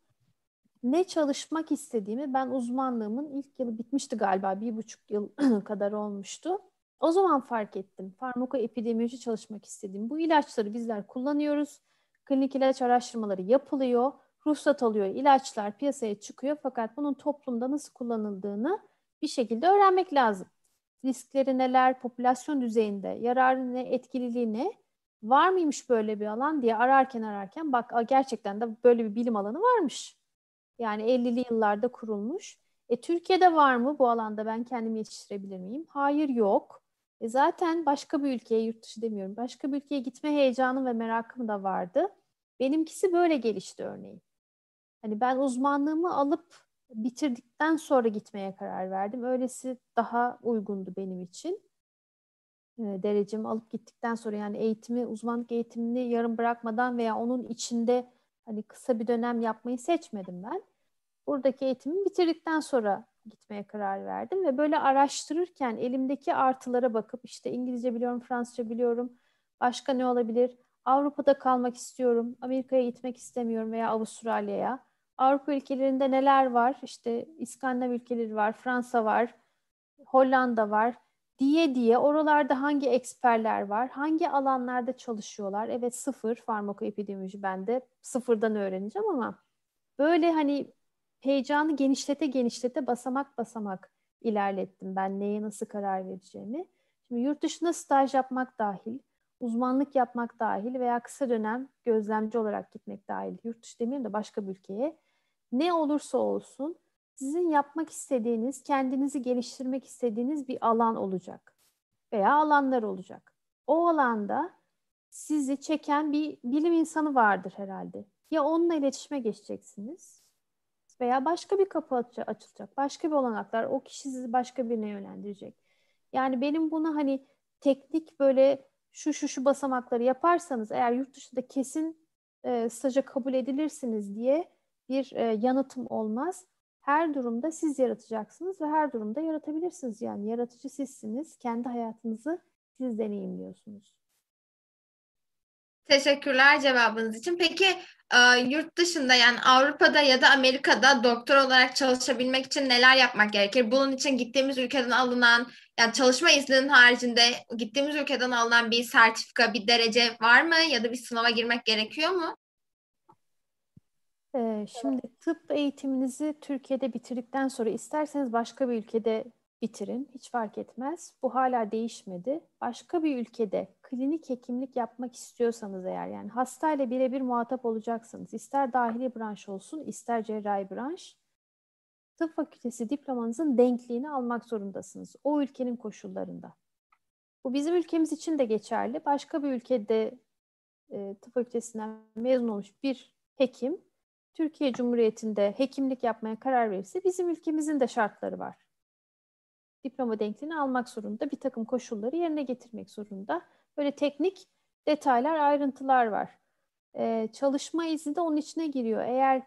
Ne çalışmak istediğimi ben uzmanlığımın ilk yılı bitmişti galiba bir buçuk yıl kadar olmuştu. O zaman fark ettim. Farmakoepidemiyoloji çalışmak istediğim. Bu ilaçları bizler kullanıyoruz. Klinik ilaç araştırmaları yapılıyor. Ruhsat alıyor. ilaçlar piyasaya çıkıyor. Fakat bunun toplumda nasıl kullanıldığını bir şekilde öğrenmek lazım. Riskleri neler, popülasyon düzeyinde, yararı ne, etkililiği ne, var mıymış böyle bir alan diye ararken ararken bak gerçekten de böyle bir bilim alanı varmış. Yani 50'li yıllarda kurulmuş. E, Türkiye'de var mı bu alanda ben kendimi yetiştirebilir miyim? Hayır yok. E, zaten başka bir ülkeye, yurt dışı demiyorum, başka bir ülkeye gitme heyecanım ve merakım da vardı. Benimkisi böyle gelişti örneğin. Hani ben uzmanlığımı alıp bitirdikten sonra gitmeye karar verdim. Öylesi daha uygundu benim için. E, derecemi alıp gittikten sonra yani eğitimi, uzmanlık eğitimini yarım bırakmadan veya onun içinde hani kısa bir dönem yapmayı seçmedim ben. Buradaki eğitimi bitirdikten sonra gitmeye karar verdim ve böyle araştırırken elimdeki artılara bakıp işte İngilizce biliyorum, Fransızca biliyorum, başka ne olabilir? Avrupa'da kalmak istiyorum, Amerika'ya gitmek istemiyorum veya Avustralya'ya. Avrupa ülkelerinde neler var? İşte İskandinav ülkeleri var, Fransa var, Hollanda var diye diye oralarda hangi eksperler var, hangi alanlarda çalışıyorlar? Evet sıfır farmakoepidemioloji bende sıfırdan öğreneceğim ama böyle hani heyecanı genişlete genişlete basamak basamak ilerlettim ben neye nasıl karar vereceğimi. Şimdi yurt dışında staj yapmak dahil, uzmanlık yapmak dahil veya kısa dönem gözlemci olarak gitmek dahil, yurt dışı demeyeyim de başka bir ülkeye ne olursa olsun sizin yapmak istediğiniz, kendinizi geliştirmek istediğiniz bir alan olacak veya alanlar olacak. O alanda sizi çeken bir bilim insanı vardır herhalde. Ya onunla iletişime geçeceksiniz veya başka bir kapı açılacak, başka bir olanaklar, o kişi sizi başka birine yönlendirecek. Yani benim bunu hani teknik böyle şu şu şu basamakları yaparsanız eğer yurt dışında kesin e, staja kabul edilirsiniz diye bir e, yanıtım olmaz. Her durumda siz yaratacaksınız ve her durumda yaratabilirsiniz. Yani yaratıcı sizsiniz. Kendi hayatınızı siz deneyimliyorsunuz. Teşekkürler cevabınız için. Peki e, yurt dışında yani Avrupa'da ya da Amerika'da doktor olarak çalışabilmek için neler yapmak gerekir? Bunun için gittiğimiz ülkeden alınan yani çalışma izninin haricinde gittiğimiz ülkeden alınan bir sertifika, bir derece var mı ya da bir sınava girmek gerekiyor mu? Ee, şimdi tıp eğitiminizi Türkiye'de bitirdikten sonra isterseniz başka bir ülkede bitirin. Hiç fark etmez. Bu hala değişmedi. Başka bir ülkede klinik hekimlik yapmak istiyorsanız eğer yani hastayla birebir muhatap olacaksınız. ister dahili branş olsun ister cerrahi branş tıp fakültesi diplomanızın denkliğini almak zorundasınız. O ülkenin koşullarında. Bu bizim ülkemiz için de geçerli. Başka bir ülkede e, tıp fakültesinden mezun olmuş bir hekim Türkiye Cumhuriyeti'nde hekimlik yapmaya karar verirse bizim ülkemizin de şartları var. Diploma denkliğini almak zorunda, bir takım koşulları yerine getirmek zorunda. Böyle teknik detaylar, ayrıntılar var. Ee, çalışma izni de onun içine giriyor. Eğer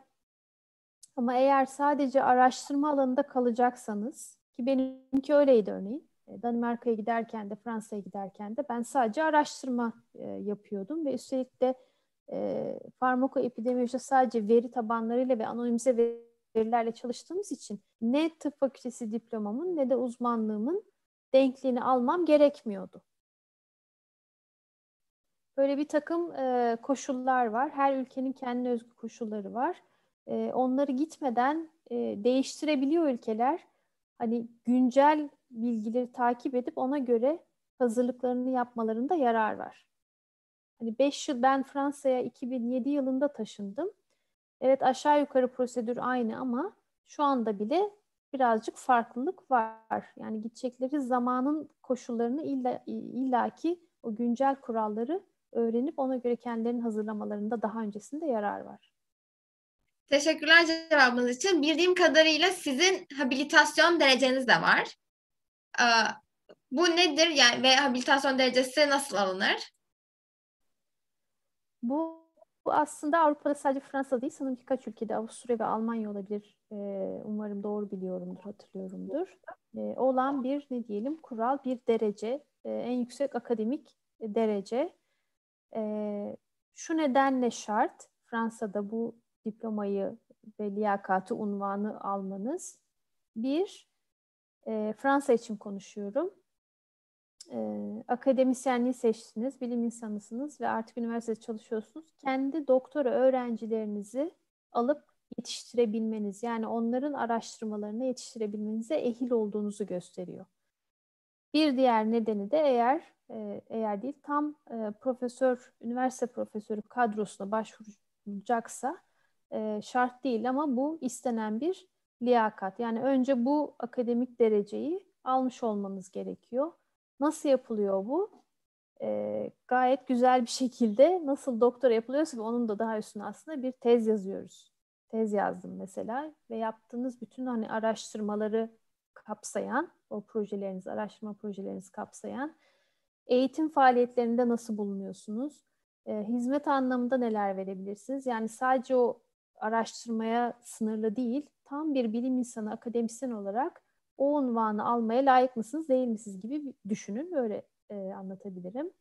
ama eğer sadece araştırma alanında kalacaksanız ki benimki öyleydi örneğin. E, Danimarka'ya giderken de Fransa'ya giderken de ben sadece araştırma e, yapıyordum ve üstelik de e, farmakoepidemiolojide sadece veri tabanlarıyla ve anonimize verilerle çalıştığımız için ne tıp fakültesi diplomamın ne de uzmanlığımın denkliğini almam gerekmiyordu. Böyle bir takım e, koşullar var. Her ülkenin kendine özgü koşulları var. E, onları gitmeden e, değiştirebiliyor ülkeler. Hani güncel bilgileri takip edip ona göre hazırlıklarını yapmalarında yarar var. Hani 5 yıl ben Fransa'ya 2007 yılında taşındım. Evet aşağı yukarı prosedür aynı ama şu anda bile birazcık farklılık var. Yani gidecekleri zamanın koşullarını illa, illaki o güncel kuralları öğrenip ona göre kendilerini hazırlamalarında daha öncesinde yarar var. Teşekkürler cevabınız için. Bildiğim kadarıyla sizin habilitasyon dereceniz de var. Ee, bu nedir yani ve habilitasyon derecesi nasıl alınır? Bu, bu aslında Avrupa'da sadece Fransa değil sanırım birkaç ülkede Avusturya ve Almanya olabilir. Ee, umarım doğru biliyorumdur, hatırlıyorumdur. Ee, olan bir ne diyelim kural, bir derece, e, en yüksek akademik derece. Ee, şu nedenle şart Fransa'da bu diplomayı ve liyakatı unvanı almanız. Bir, e, Fransa için konuşuyorum e, akademisyenliği seçtiniz, bilim insanısınız ve artık üniversitede çalışıyorsunuz. Kendi doktora öğrencilerinizi alıp yetiştirebilmeniz, yani onların araştırmalarını yetiştirebilmenize ehil olduğunuzu gösteriyor. Bir diğer nedeni de eğer eğer değil tam e, profesör, üniversite profesörü kadrosuna başvuracaksa e, şart değil ama bu istenen bir liyakat. Yani önce bu akademik dereceyi almış olmanız gerekiyor. Nasıl yapılıyor bu? Ee, gayet güzel bir şekilde nasıl doktora yapılıyorsa ve onun da daha üstüne aslında bir tez yazıyoruz. Tez yazdım mesela ve yaptığınız bütün hani araştırmaları kapsayan, o projeleriniz, araştırma projelerinizi kapsayan eğitim faaliyetlerinde nasıl bulunuyorsunuz? E, hizmet anlamında neler verebilirsiniz? Yani sadece o araştırmaya sınırlı değil, tam bir bilim insanı, akademisyen olarak o unvanı almaya layık mısınız değil misiniz gibi düşünün. Böyle e, anlatabilirim.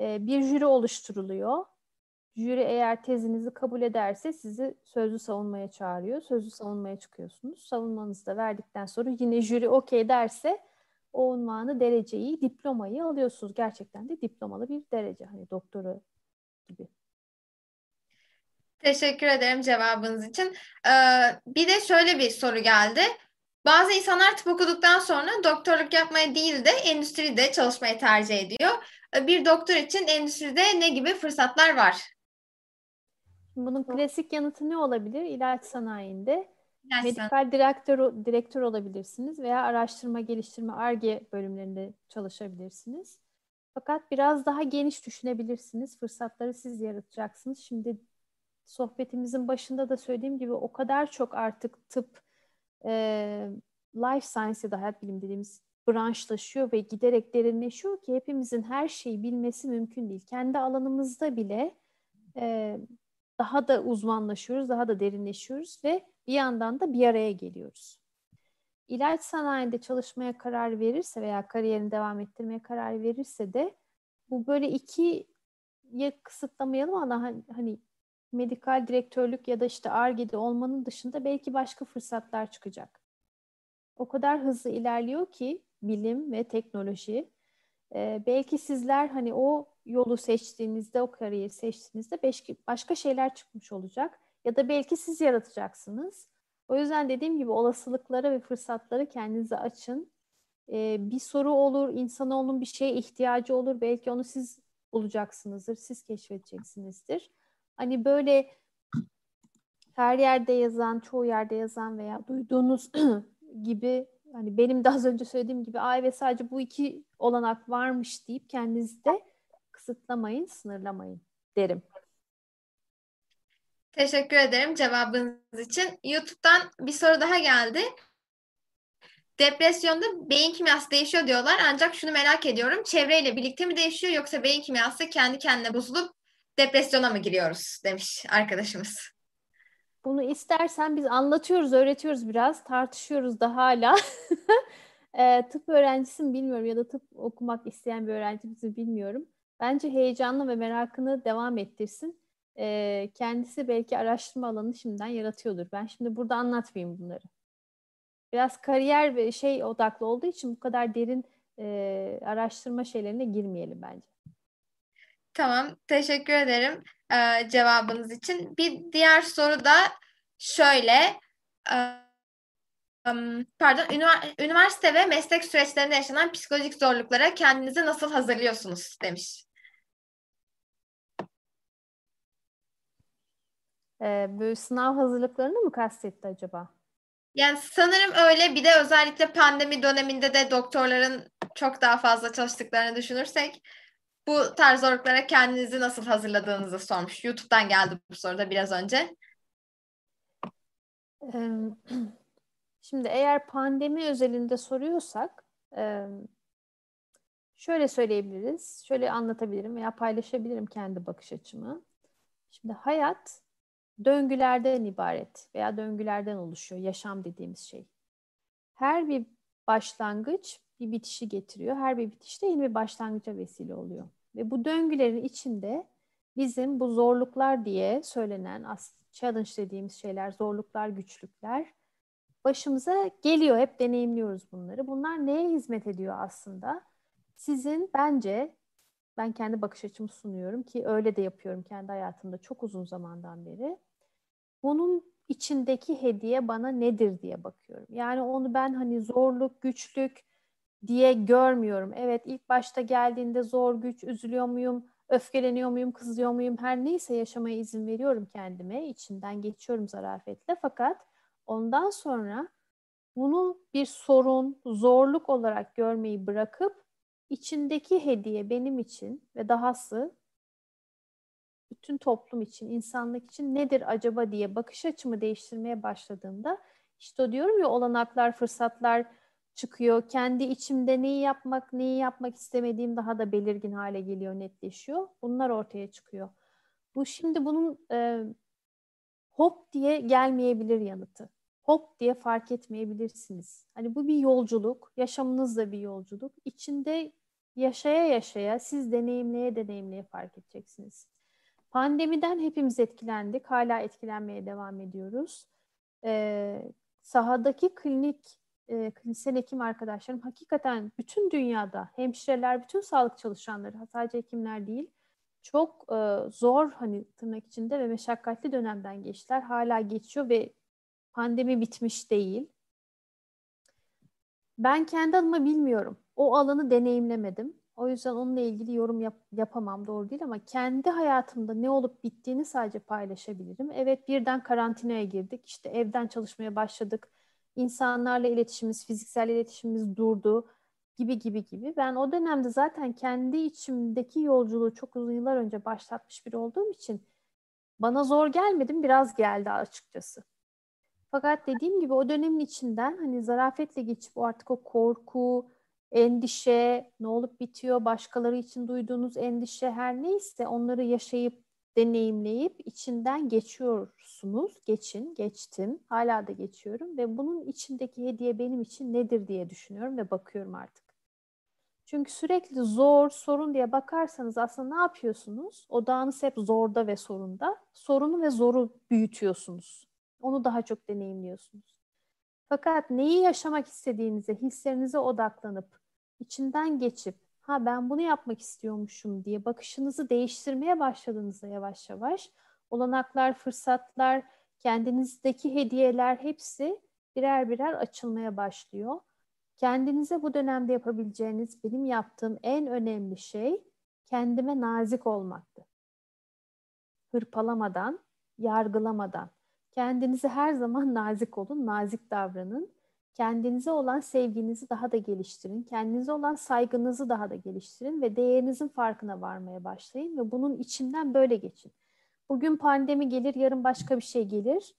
E, bir jüri oluşturuluyor. Jüri eğer tezinizi kabul ederse sizi sözlü savunmaya çağırıyor. Sözlü savunmaya çıkıyorsunuz. Savunmanızı da verdikten sonra yine jüri okey derse o unvanı, dereceyi, diplomayı alıyorsunuz. Gerçekten de diplomalı bir derece. Hani doktora gibi. Teşekkür ederim cevabınız için. Ee, bir de şöyle bir soru geldi. Bazı insanlar tıp okuduktan sonra doktorluk yapmaya değil de endüstride çalışmayı tercih ediyor. Ee, bir doktor için endüstride ne gibi fırsatlar var? Bunun klasik yanıtı ne olabilir? İlaç sanayinde İlaç medikal direktör, direktör olabilirsiniz veya araştırma, geliştirme, ARGE bölümlerinde çalışabilirsiniz. Fakat biraz daha geniş düşünebilirsiniz. Fırsatları siz yaratacaksınız. Şimdi sohbetimizin başında da söylediğim gibi o kadar çok artık tıp e, life science ya da hayat bilim dediğimiz branşlaşıyor ve giderek derinleşiyor ki hepimizin her şeyi bilmesi mümkün değil. Kendi alanımızda bile e, daha da uzmanlaşıyoruz, daha da derinleşiyoruz ve bir yandan da bir araya geliyoruz. İlaç sanayinde çalışmaya karar verirse veya kariyerini devam ettirmeye karar verirse de bu böyle iki ya kısıtlamayalım ama hani, medikal direktörlük ya da işte ARGE'de olmanın dışında belki başka fırsatlar çıkacak. O kadar hızlı ilerliyor ki bilim ve teknoloji. Ee, belki sizler hani o yolu seçtiğinizde, o kariyeri seçtiğinizde başka şeyler çıkmış olacak. Ya da belki siz yaratacaksınız. O yüzden dediğim gibi olasılıklara ve fırsatları kendinize açın. e, bir soru olur, insanoğlunun bir şeye ihtiyacı olur. Belki onu siz bulacaksınızdır, siz keşfedeceksinizdir. Hani böyle her yerde yazan, çoğu yerde yazan veya duyduğunuz gibi hani benim de az önce söylediğim gibi ay ve sadece bu iki olanak varmış deyip kendinizde kısıtlamayın, sınırlamayın derim. Teşekkür ederim cevabınız için. YouTube'dan bir soru daha geldi. Depresyonda beyin kimyası değişiyor diyorlar ancak şunu merak ediyorum. Çevreyle birlikte mi değişiyor yoksa beyin kimyası kendi kendine bozulup depresyona mı giriyoruz demiş arkadaşımız. Bunu istersen biz anlatıyoruz, öğretiyoruz biraz, tartışıyoruz da hala. e, tıp öğrencisi mi bilmiyorum ya da tıp okumak isteyen bir öğrencimizi bilmiyorum. Bence heyecanlı ve merakını devam ettirsin. E, kendisi belki araştırma alanını şimdiden yaratıyordur. Ben şimdi burada anlatmayayım bunları. Biraz kariyer ve şey odaklı olduğu için bu kadar derin e, araştırma şeylerine girmeyelim bence. Tamam, teşekkür ederim e, cevabınız için. Bir diğer soru da şöyle. E, pardon, üniversite ve meslek süreçlerinde yaşanan psikolojik zorluklara kendinizi nasıl hazırlıyorsunuz demiş. Ee, böyle sınav hazırlıklarını mı kastetti acaba? Yani sanırım öyle. Bir de özellikle pandemi döneminde de doktorların çok daha fazla çalıştıklarını düşünürsek bu tarz zorluklara kendinizi nasıl hazırladığınızı sormuş. YouTube'dan geldi bu soruda biraz önce. Şimdi eğer pandemi özelinde soruyorsak şöyle söyleyebiliriz, şöyle anlatabilirim veya paylaşabilirim kendi bakış açımı. Şimdi hayat döngülerden ibaret veya döngülerden oluşuyor yaşam dediğimiz şey. Her bir başlangıç bir bitişi getiriyor. Her bir bitiş de yeni bir başlangıca vesile oluyor. Ve bu döngülerin içinde bizim bu zorluklar diye söylenen challenge dediğimiz şeyler, zorluklar, güçlükler başımıza geliyor. Hep deneyimliyoruz bunları. Bunlar neye hizmet ediyor aslında? Sizin bence ben kendi bakış açımı sunuyorum ki öyle de yapıyorum kendi hayatımda çok uzun zamandan beri. Bunun içindeki hediye bana nedir diye bakıyorum. Yani onu ben hani zorluk, güçlük diye görmüyorum. Evet ilk başta geldiğinde zor, güç, üzülüyor muyum, öfkeleniyor muyum, kızıyor muyum her neyse yaşamaya izin veriyorum kendime. içinden geçiyorum zarafetle. Fakat ondan sonra bunu bir sorun, zorluk olarak görmeyi bırakıp içindeki hediye benim için ve dahası bütün toplum için, insanlık için nedir acaba diye bakış açımı değiştirmeye başladığımda işte diyorum ya olanaklar, fırsatlar çıkıyor. Kendi içimde neyi yapmak, neyi yapmak istemediğim daha da belirgin hale geliyor, netleşiyor. Bunlar ortaya çıkıyor. Bu şimdi bunun e, hop diye gelmeyebilir yanıtı. Hop diye fark etmeyebilirsiniz. Hani bu bir yolculuk, yaşamınız da bir yolculuk. İçinde yaşaya yaşaya, siz deneyimleye deneyimleye fark edeceksiniz. Pandemiden hepimiz etkilendik. Hala etkilenmeye devam ediyoruz. Ee, sahadaki klinik e, klinisyen hekim arkadaşlarım hakikaten bütün dünyada hemşireler, bütün sağlık çalışanları sadece hekimler değil çok e, zor hani tırnak içinde ve meşakkatli dönemden geçtiler. Hala geçiyor ve pandemi bitmiş değil. Ben kendi adıma bilmiyorum. O alanı deneyimlemedim. O yüzden onunla ilgili yorum yap, yapamam doğru değil ama kendi hayatımda ne olup bittiğini sadece paylaşabilirim. Evet birden karantinaya girdik. İşte evden çalışmaya başladık. İnsanlarla iletişimimiz, fiziksel iletişimimiz durdu gibi gibi gibi. Ben o dönemde zaten kendi içimdeki yolculuğu çok uzun yıllar önce başlatmış biri olduğum için bana zor gelmedi biraz geldi açıkçası. Fakat dediğim gibi o dönemin içinden hani zarafetle geçip o artık o korku, endişe, ne olup bitiyor, başkaları için duyduğunuz endişe her neyse onları yaşayıp, deneyimleyip içinden geçiyorsunuz. Geçin, geçtim. Hala da geçiyorum ve bunun içindeki hediye benim için nedir diye düşünüyorum ve bakıyorum artık. Çünkü sürekli zor, sorun diye bakarsanız aslında ne yapıyorsunuz? Odağınız hep zorda ve sorunda. Sorunu ve zoru büyütüyorsunuz. Onu daha çok deneyimliyorsunuz. Fakat neyi yaşamak istediğinize, hislerinize odaklanıp, içinden geçip, ha ben bunu yapmak istiyormuşum diye bakışınızı değiştirmeye başladığınızda yavaş yavaş, olanaklar, fırsatlar, kendinizdeki hediyeler hepsi birer birer açılmaya başlıyor. Kendinize bu dönemde yapabileceğiniz benim yaptığım en önemli şey kendime nazik olmaktı. Hırpalamadan, yargılamadan. Kendinize her zaman nazik olun, nazik davranın. Kendinize olan sevginizi daha da geliştirin. Kendinize olan saygınızı daha da geliştirin ve değerinizin farkına varmaya başlayın ve bunun içinden böyle geçin. Bugün pandemi gelir, yarın başka bir şey gelir.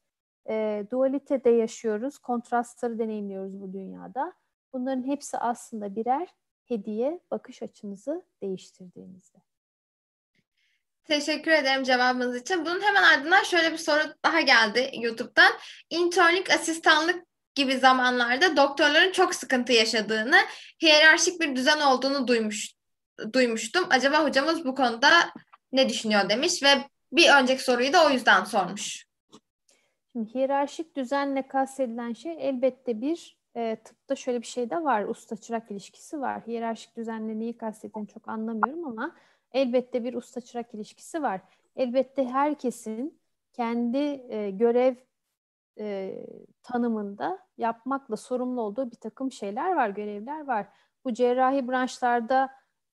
E, dualitede yaşıyoruz, kontrastları deneyimliyoruz bu dünyada. Bunların hepsi aslında birer hediye bakış açınızı değiştirdiğinizde. Teşekkür ederim cevabınız için. Bunun hemen ardından şöyle bir soru daha geldi YouTube'dan. İnternlik asistanlık gibi zamanlarda doktorların çok sıkıntı yaşadığını, hiyerarşik bir düzen olduğunu duymuş duymuştum. Acaba hocamız bu konuda ne düşünüyor demiş ve bir önceki soruyu da o yüzden sormuş. Şimdi hiyerarşik düzenle kastedilen şey elbette bir e, tıpta şöyle bir şey de var. Usta-çırak ilişkisi var. Hiyerarşik düzenle neyi kastettiğini çok anlamıyorum ama elbette bir usta-çırak ilişkisi var. Elbette herkesin kendi e, görev e, tanımında yapmakla sorumlu olduğu bir takım şeyler var, görevler var. Bu cerrahi branşlarda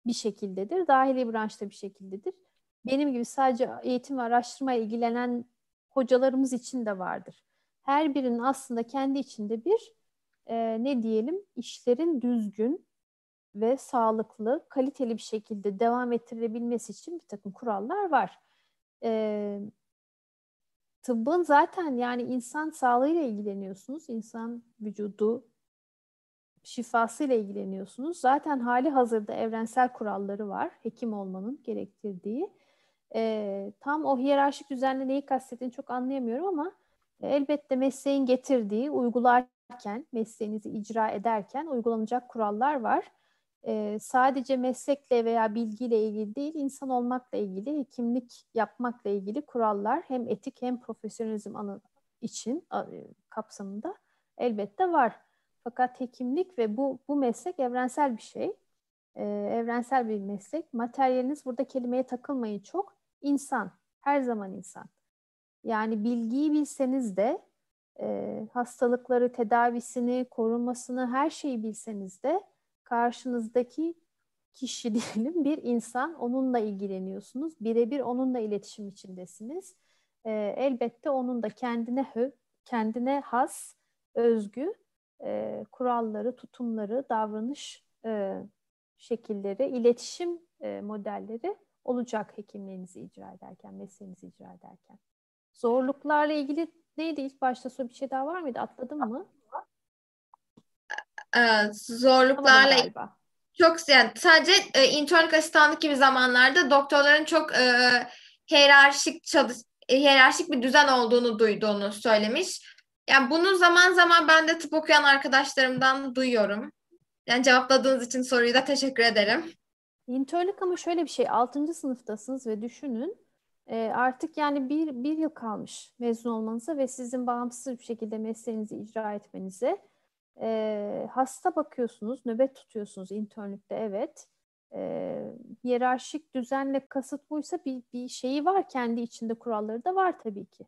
bir şekildedir, dahili branşta bir şekildedir. Benim gibi sadece eğitim ve araştırma ilgilenen hocalarımız için de vardır. Her birinin aslında kendi içinde bir e, ne diyelim işlerin düzgün ve sağlıklı, kaliteli bir şekilde devam ettirilebilmesi için bir takım kurallar var. E, tıbbın zaten yani insan sağlığıyla ilgileniyorsunuz, insan vücudu şifasıyla ilgileniyorsunuz. Zaten hali hazırda evrensel kuralları var hekim olmanın gerektirdiği. E, tam o hiyerarşik düzenle neyi kastettiğini çok anlayamıyorum ama elbette mesleğin getirdiği uygularken, mesleğinizi icra ederken uygulanacak kurallar var. E, sadece meslekle veya bilgiyle ilgili değil, insan olmakla ilgili, hekimlik yapmakla ilgili kurallar hem etik hem profesyonelizm anı için e, kapsamında elbette var. Fakat hekimlik ve bu bu meslek evrensel bir şey. Ee, evrensel bir meslek. Materyaliniz burada kelimeye takılmayın çok. İnsan. Her zaman insan. Yani bilgiyi bilseniz de e, hastalıkları, tedavisini, korunmasını her şeyi bilseniz de karşınızdaki kişi diyelim bir insan. Onunla ilgileniyorsunuz. Birebir onunla iletişim içindesiniz. E, elbette onun da kendine hö, kendine has, özgü e, kuralları, tutumları, davranış e, şekilleri, iletişim e, modelleri olacak hekimliğinizi icra ederken, mesleğinizi icra ederken. Zorluklarla ilgili neydi ilk başta soru bir şey daha var mıydı? Atladım mı? Ee, zorluklarla çok yani sadece e, internlik asistanlık gibi zamanlarda doktorların çok e, hiyerarşik çalış hiyerarşik bir düzen olduğunu duyduğunu söylemiş. Yani bunu zaman zaman ben de tıp okuyan arkadaşlarımdan duyuyorum. Yani cevapladığınız için soruyu da teşekkür ederim. İnternlik ama şöyle bir şey. 6. sınıftasınız ve düşünün e, artık yani bir, bir yıl kalmış mezun olmanıza ve sizin bağımsız bir şekilde mesleğinizi icra etmenize. E, hasta bakıyorsunuz, nöbet tutuyorsunuz internlükte evet. E, hiyerarşik düzenle kasıt buysa bir, bir şeyi var kendi içinde kuralları da var tabii ki.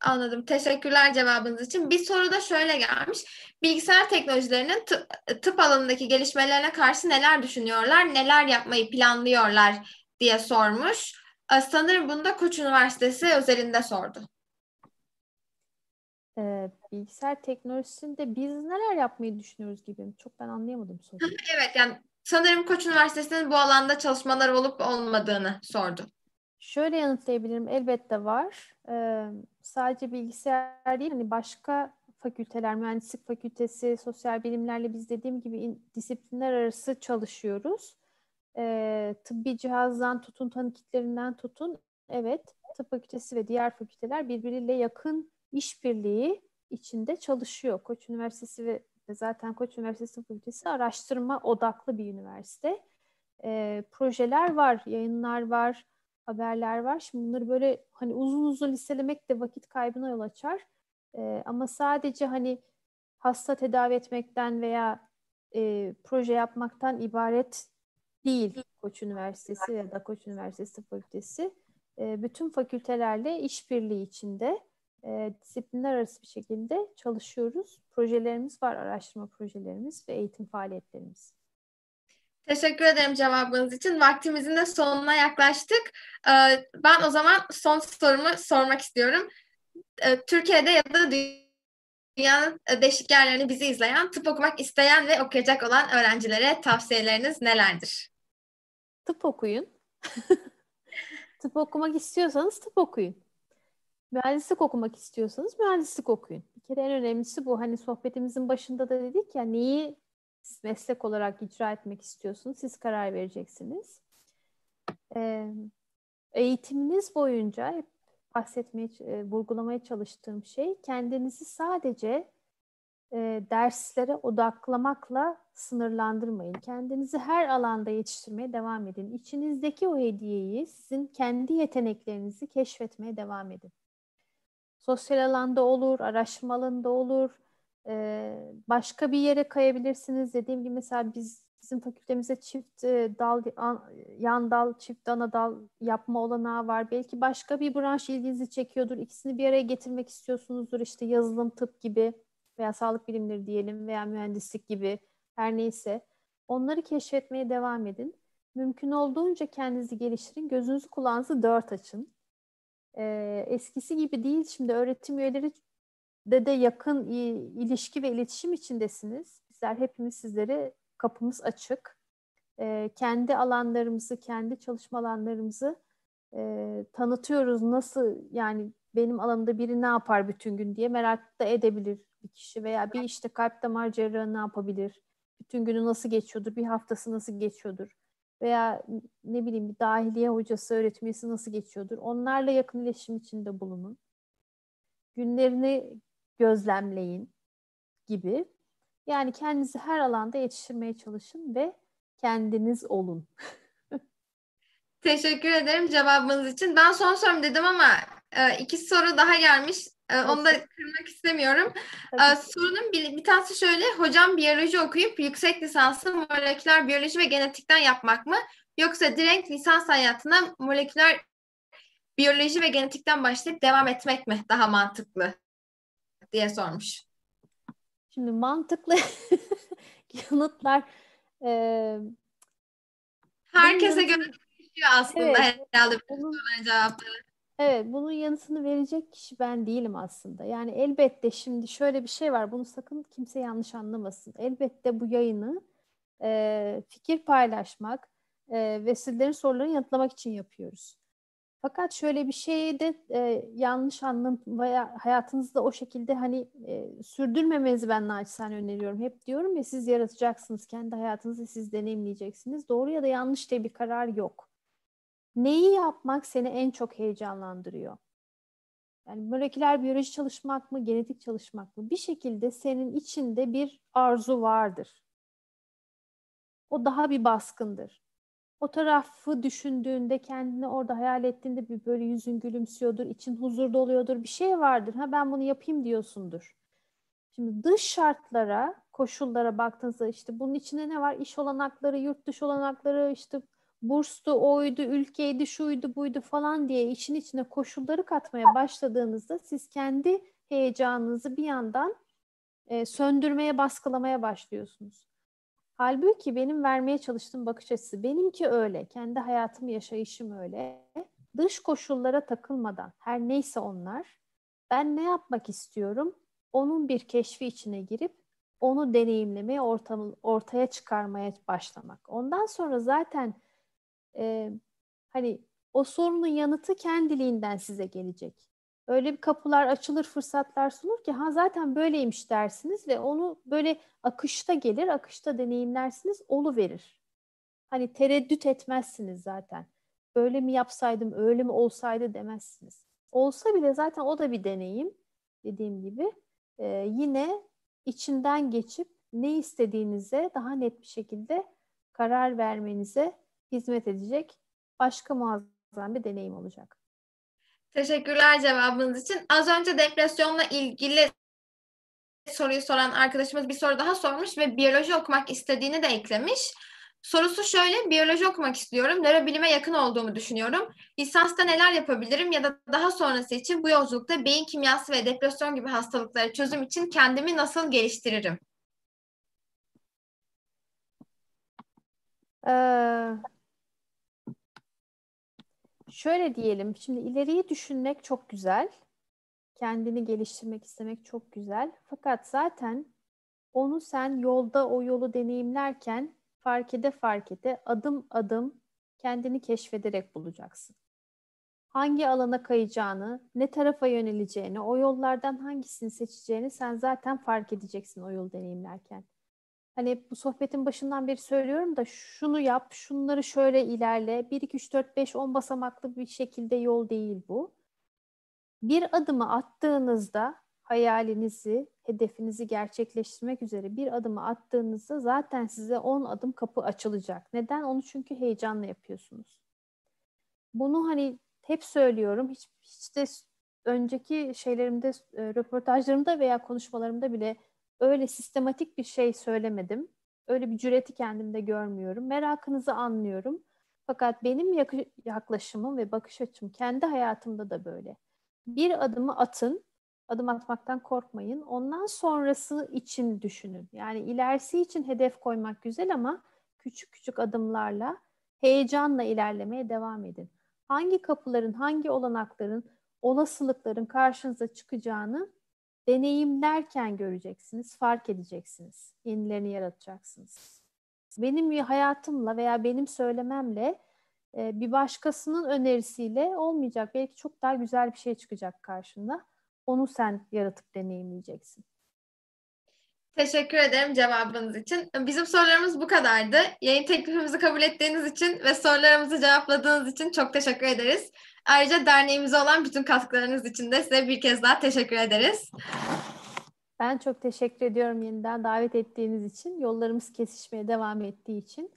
Anladım. Teşekkürler cevabınız için. Bir soru da şöyle gelmiş. Bilgisayar teknolojilerinin tıp, tıp alanındaki gelişmelerine karşı neler düşünüyorlar, neler yapmayı planlıyorlar diye sormuş. Ee, sanırım bunu da Koç Üniversitesi özelinde sordu. Ee, bilgisayar teknolojisinde biz neler yapmayı düşünüyoruz gibi. Çok ben anlayamadım soruyu. evet yani sanırım Koç Üniversitesi'nin bu alanda çalışmalar olup olmadığını sordu. Şöyle yanıtlayabilirim. Elbette var. Ee, sadece bilgisayar değil, hani başka fakülteler, mühendislik fakültesi, sosyal bilimlerle biz dediğim gibi in, disiplinler arası çalışıyoruz. Ee, tıbbi cihazdan tutun, tanı kitlerinden tutun. Evet, tıp fakültesi ve diğer fakülteler birbiriyle yakın işbirliği içinde çalışıyor. Koç Üniversitesi ve zaten Koç Üniversitesi Fakültesi araştırma odaklı bir üniversite. Ee, projeler var, yayınlar var, haberler var. Şimdi bunları böyle hani uzun uzun listelemek de vakit kaybına yol açar. E, ama sadece hani hasta tedavi etmekten veya e, proje yapmaktan ibaret değil Koç Üniversitesi ya da Koç Üniversitesi Fakültesi. E, bütün fakültelerle işbirliği içinde e, disiplinler arası bir şekilde çalışıyoruz. Projelerimiz var, araştırma projelerimiz ve eğitim faaliyetlerimiz. Teşekkür ederim cevabınız için. Vaktimizin de sonuna yaklaştık. Ee, ben o zaman son sorumu sormak istiyorum. Ee, Türkiye'de ya da dünyanın değişik yerlerini bizi izleyen, tıp okumak isteyen ve okuyacak olan öğrencilere tavsiyeleriniz nelerdir? Tıp okuyun. tıp okumak istiyorsanız tıp okuyun. Mühendislik okumak istiyorsanız mühendislik okuyun. Bir kere en önemlisi bu. Hani sohbetimizin başında da dedik ya neyi meslek olarak icra etmek istiyorsunuz? Siz karar vereceksiniz. Ee, eğitiminiz boyunca hep bahsetmeye, e, vurgulamaya çalıştığım şey kendinizi sadece e, derslere odaklamakla sınırlandırmayın. Kendinizi her alanda yetiştirmeye devam edin. İçinizdeki o hediyeyi, sizin kendi yeteneklerinizi keşfetmeye devam edin. Sosyal alanda olur, araştırma alanında olur, e, başka bir yere kayabilirsiniz. Dediğim gibi mesela biz bizim fakültemize çift e, dal, yan dal, çift ana dal yapma olanağı var. Belki başka bir branş ilginizi çekiyordur. İkisini bir araya getirmek istiyorsunuzdur. İşte yazılım, tıp gibi veya sağlık bilimleri diyelim veya mühendislik gibi her neyse. Onları keşfetmeye devam edin. Mümkün olduğunca kendinizi geliştirin. Gözünüzü kulağınızı dört açın. Ee, eskisi gibi değil. Şimdi öğretim üyeleri de de yakın ilişki ve iletişim içindesiniz. Bizler hepimiz sizlere kapımız açık. E, kendi alanlarımızı, kendi çalışma alanlarımızı e, tanıtıyoruz. Nasıl yani benim alanımda biri ne yapar bütün gün diye merak da edebilir bir kişi veya bir işte kalp damar cerrahı ne yapabilir? Bütün günü nasıl geçiyordur? Bir haftası nasıl geçiyordur? Veya ne bileyim bir dahiliye hocası, öğretmesi nasıl geçiyordur? Onlarla yakın iletişim içinde bulunun. Günlerini gözlemleyin gibi. Yani kendinizi her alanda yetiştirmeye çalışın ve kendiniz olun. Teşekkür ederim cevabınız için. Ben son sorum dedim ama e, iki soru daha gelmiş. E, onu da kırmak istemiyorum. E, sorunun bir, bir tanesi şöyle. Hocam biyoloji okuyup yüksek lisansı moleküler biyoloji ve genetikten yapmak mı? Yoksa direkt lisans hayatına moleküler biyoloji ve genetikten başlayıp devam etmek mi daha mantıklı diye sormuş. Şimdi mantıklı yanıtlar e, herkese göre değişiyor aslında evet, herhalde bunun, cevapları. Evet, bunun yanıtını verecek kişi ben değilim aslında. Yani elbette şimdi şöyle bir şey var. Bunu sakın kimse yanlış anlamasın. Elbette bu yayını e, fikir paylaşmak e, ve sizlerin sorularını yanıtlamak için yapıyoruz. Fakat şöyle bir şeyi de e, yanlış anlam veya hayatınızda o şekilde hani e, sürdürmemenizi ben naçizane öneriyorum. Hep diyorum ya siz yaratacaksınız. Kendi hayatınızı siz deneyimleyeceksiniz. Doğru ya da yanlış diye bir karar yok. Neyi yapmak seni en çok heyecanlandırıyor? Yani moleküler biyoloji çalışmak mı, genetik çalışmak mı? Bir şekilde senin içinde bir arzu vardır. O daha bir baskındır o tarafı düşündüğünde kendini orada hayal ettiğinde bir böyle yüzün gülümsüyordur, için huzur doluyordur, bir şey vardır. Ha ben bunu yapayım diyorsundur. Şimdi dış şartlara, koşullara baktığınızda işte bunun içinde ne var? İş olanakları, yurt dışı olanakları, işte burstu, oydu, ülkeydi, şuydu, buydu falan diye için içine koşulları katmaya başladığınızda siz kendi heyecanınızı bir yandan e, söndürmeye, baskılamaya başlıyorsunuz. Halbuki benim vermeye çalıştığım bakış açısı benimki öyle. Kendi hayatım, yaşayışım öyle. Dış koşullara takılmadan her neyse onlar ben ne yapmak istiyorum? Onun bir keşfi içine girip onu deneyimlemeye, ortam, ortaya çıkarmaya başlamak. Ondan sonra zaten e, hani o sorunun yanıtı kendiliğinden size gelecek öyle bir kapılar açılır, fırsatlar sunur ki ha zaten böyleymiş dersiniz ve onu böyle akışta gelir, akışta deneyimlersiniz, olu verir. Hani tereddüt etmezsiniz zaten. Böyle mi yapsaydım, öyle mi olsaydı demezsiniz. Olsa bile zaten o da bir deneyim dediğim gibi. Ee, yine içinden geçip ne istediğinize daha net bir şekilde karar vermenize hizmet edecek başka muazzam bir deneyim olacak. Teşekkürler cevabınız için. Az önce depresyonla ilgili soruyu soran arkadaşımız bir soru daha sormuş ve biyoloji okumak istediğini de eklemiş. Sorusu şöyle, biyoloji okumak istiyorum, nörobilime yakın olduğumu düşünüyorum. Lisansta neler yapabilirim ya da daha sonrası için bu yolculukta beyin kimyası ve depresyon gibi hastalıkları çözüm için kendimi nasıl geliştiririm? Ee, şöyle diyelim, şimdi ileriyi düşünmek çok güzel. Kendini geliştirmek istemek çok güzel. Fakat zaten onu sen yolda o yolu deneyimlerken fark ede fark ede adım adım kendini keşfederek bulacaksın. Hangi alana kayacağını, ne tarafa yöneleceğini, o yollardan hangisini seçeceğini sen zaten fark edeceksin o yol deneyimlerken. Hani bu sohbetin başından beri söylüyorum da şunu yap, şunları şöyle ilerle. 1, 2, 3, 4, 5, 10 basamaklı bir şekilde yol değil bu. Bir adımı attığınızda hayalinizi, hedefinizi gerçekleştirmek üzere bir adımı attığınızda zaten size 10 adım kapı açılacak. Neden? Onu çünkü heyecanla yapıyorsunuz. Bunu hani hep söylüyorum. Hiç, hiç de önceki şeylerimde, e, röportajlarımda veya konuşmalarımda bile öyle sistematik bir şey söylemedim. Öyle bir cüreti kendimde görmüyorum. Merakınızı anlıyorum. Fakat benim yaklaşımım ve bakış açım kendi hayatımda da böyle. Bir adımı atın, adım atmaktan korkmayın. Ondan sonrası için düşünün. Yani ilerisi için hedef koymak güzel ama küçük küçük adımlarla heyecanla ilerlemeye devam edin. Hangi kapıların, hangi olanakların, olasılıkların karşınıza çıkacağını deneyimlerken göreceksiniz, fark edeceksiniz. Yenilerini yaratacaksınız. Benim hayatımla veya benim söylememle e, bir başkasının önerisiyle olmayacak. Belki çok daha güzel bir şey çıkacak karşında. Onu sen yaratıp deneyimleyeceksin. Teşekkür ederim cevabınız için. Bizim sorularımız bu kadardı. Yayın teklifimizi kabul ettiğiniz için ve sorularımızı cevapladığınız için çok teşekkür ederiz. Ayrıca derneğimize olan bütün katkılarınız için de size bir kez daha teşekkür ederiz. Ben çok teşekkür ediyorum yeniden davet ettiğiniz için. Yollarımız kesişmeye devam ettiği için.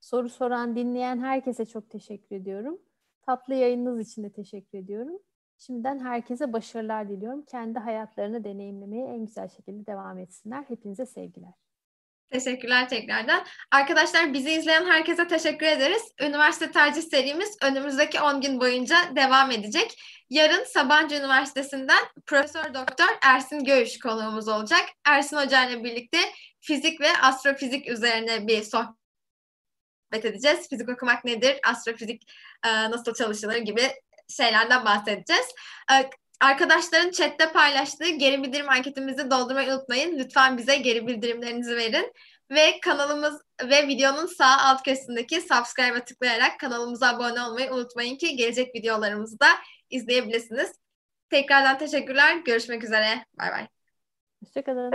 Soru soran, dinleyen herkese çok teşekkür ediyorum. Tatlı yayınınız için de teşekkür ediyorum. Şimdiden herkese başarılar diliyorum. Kendi hayatlarını deneyimlemeye en güzel şekilde devam etsinler. Hepinize sevgiler. Teşekkürler tekrardan. Arkadaşlar bizi izleyen herkese teşekkür ederiz. Üniversite tercih serimiz önümüzdeki 10 gün boyunca devam edecek. Yarın Sabancı Üniversitesi'nden Profesör Doktor Ersin Göğüş konuğumuz olacak. Ersin Hoca ile birlikte fizik ve astrofizik üzerine bir sohbet edeceğiz. Fizik okumak nedir? Astrofizik nasıl çalışılır gibi şeylerden bahsedeceğiz. Arkadaşların chatte paylaştığı geri bildirim anketimizi doldurmayı unutmayın. Lütfen bize geri bildirimlerinizi verin. Ve kanalımız ve videonun sağ alt köşesindeki subscribe'a tıklayarak kanalımıza abone olmayı unutmayın ki gelecek videolarımızı da izleyebilirsiniz. Tekrardan teşekkürler. Görüşmek üzere. Bay bay. Hoşçakalın.